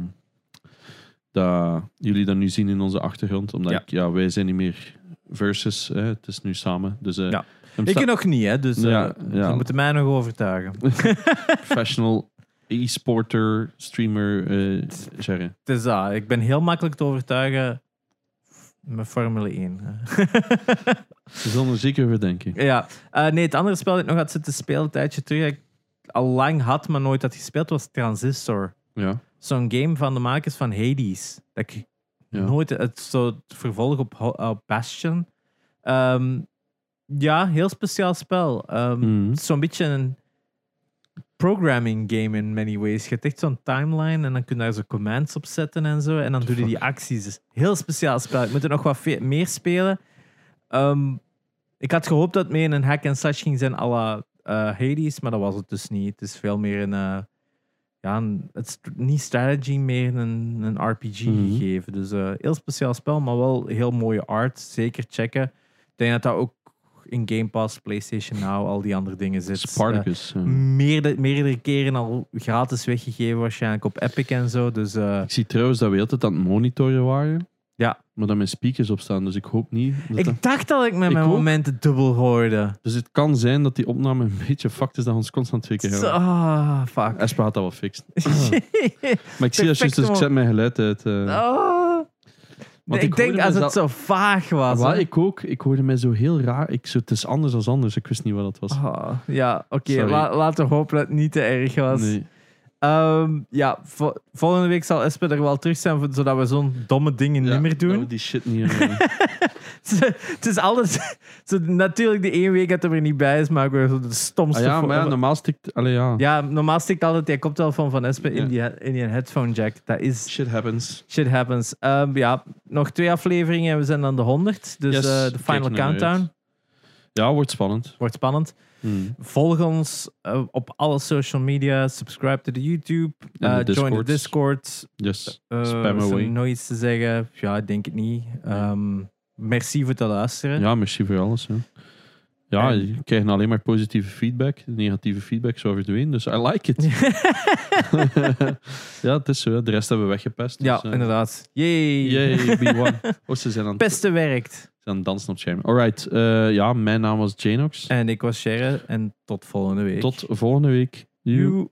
dat jullie dat nu zien in onze achtergrond. Omdat Ja. Ik, ja, wij zijn niet meer versus. Hè, het is nu samen. Dus, eh, Ja. Ik nog niet, hè. Dus eh, Ja, ja. ze moeten mij nog overtuigen. professional e-sporter, streamer, eh Jerry. Het is dat. Ik ben heel makkelijk te overtuigen met Formule 1. Ze zullen er zeker over denken. ja. Eh, nee, het andere spel dat ik nog had zitten spelen een tijdje terug, dat ik al lang had, maar nooit had gespeeld, was Transistor. Ja. Zo'n game van de makers van Hades. Dat ik Ja. nooit... Het zo het vervolg op, op Bastion. Ehm, ja, heel speciaal spel. Ehm, Mhm. Zo'n beetje een programming game in many ways. Je hebt echt zo'n timeline en dan kun je daar zo commands op zetten en zo. En dan doe je die acties. Dus heel speciaal spel. Ik moet er nog wat meer spelen. Ehm, ik had gehoopt dat het meer een hack and slash ging zijn à la eh, Hades, maar dat was het dus niet. Het is veel meer een... eh, ja, een, het is niet strategy, meer een, een RPG Mhm. gegeven. Dus eh heel speciaal spel, maar wel heel mooie art. Zeker checken. Ik denk dat dat ook in Game Pass, PlayStation Now, al die andere dingen zit. Spartacus. Eh, ja. meerde, meerdere keren al gratis weggegeven, waarschijnlijk op Epic en zo. Dus eh, Ik zie trouwens dat we altijd aan het monitoren waren. Ja. Maar dat mijn speakers op staan, dus ik hoop niet. Dat dat- ik dacht dat ik met Ik mijn momenten dubbel hoorde. Dus het kan zijn dat die opname een beetje fucked is dat we ons constant twee keer houden. Ah, fuck. Espa had dat wel fixed. Maar ik zie dat juist, dus ik zet mijn geluid uit. eh. Oh. Want ik ik denk als het zo vaag was. Wat hè. ik ook, ik hoorde mij zo heel raar. Ik zo, het is anders dan anders. Ik wist niet wat het was. Ah, ja, oké. Sorry. la- laten we hopen dat het niet te erg was. Nee. Ehm, ja, vo- volgende week zal Espe er wel terug zijn, zodat we zo'n domme dingen Ja, niet meer doen. die shit niet. het is alles... Zo, natuurlijk, de één week dat er niet bij is, maken we zo de stomste... ah, ja, maar ja, normaal stikt. Allee, ja. Ja, normaal stikt altijd die koptelefoon van Espe in, die, in die headphone jack. Dat is... Shit happens. Shit happens. Ehm, ja, nog twee afleveringen en we zijn aan de 100. Dus Yes, eh, de final countdown. Ja, wordt spannend. Wordt spannend. Hmm. Volg ons eh, op alle social media. Subscribe to de YouTube. Eh, de join de Discords. Discord. Yes. Uh, Spam away. nog iets te zeggen? Ja, ik denk het niet. Ehm, merci voor het luisteren. Ja, merci voor alles. Ja. Ja, je krijgt alleen maar positieve feedback. De negatieve feedback zou verdwijnen. Dus I like it. ja, het is zo. De rest hebben we weggepest. ja, dus, eh, inderdaad. Yay. Yay, B1. Oh, ze zijn aan, het- Pesten werkt. Het dansen op scherm. Alright, eh, ja, mijn naam was Janox. En ik was Sherre en tot volgende week. Tot volgende week. Joe.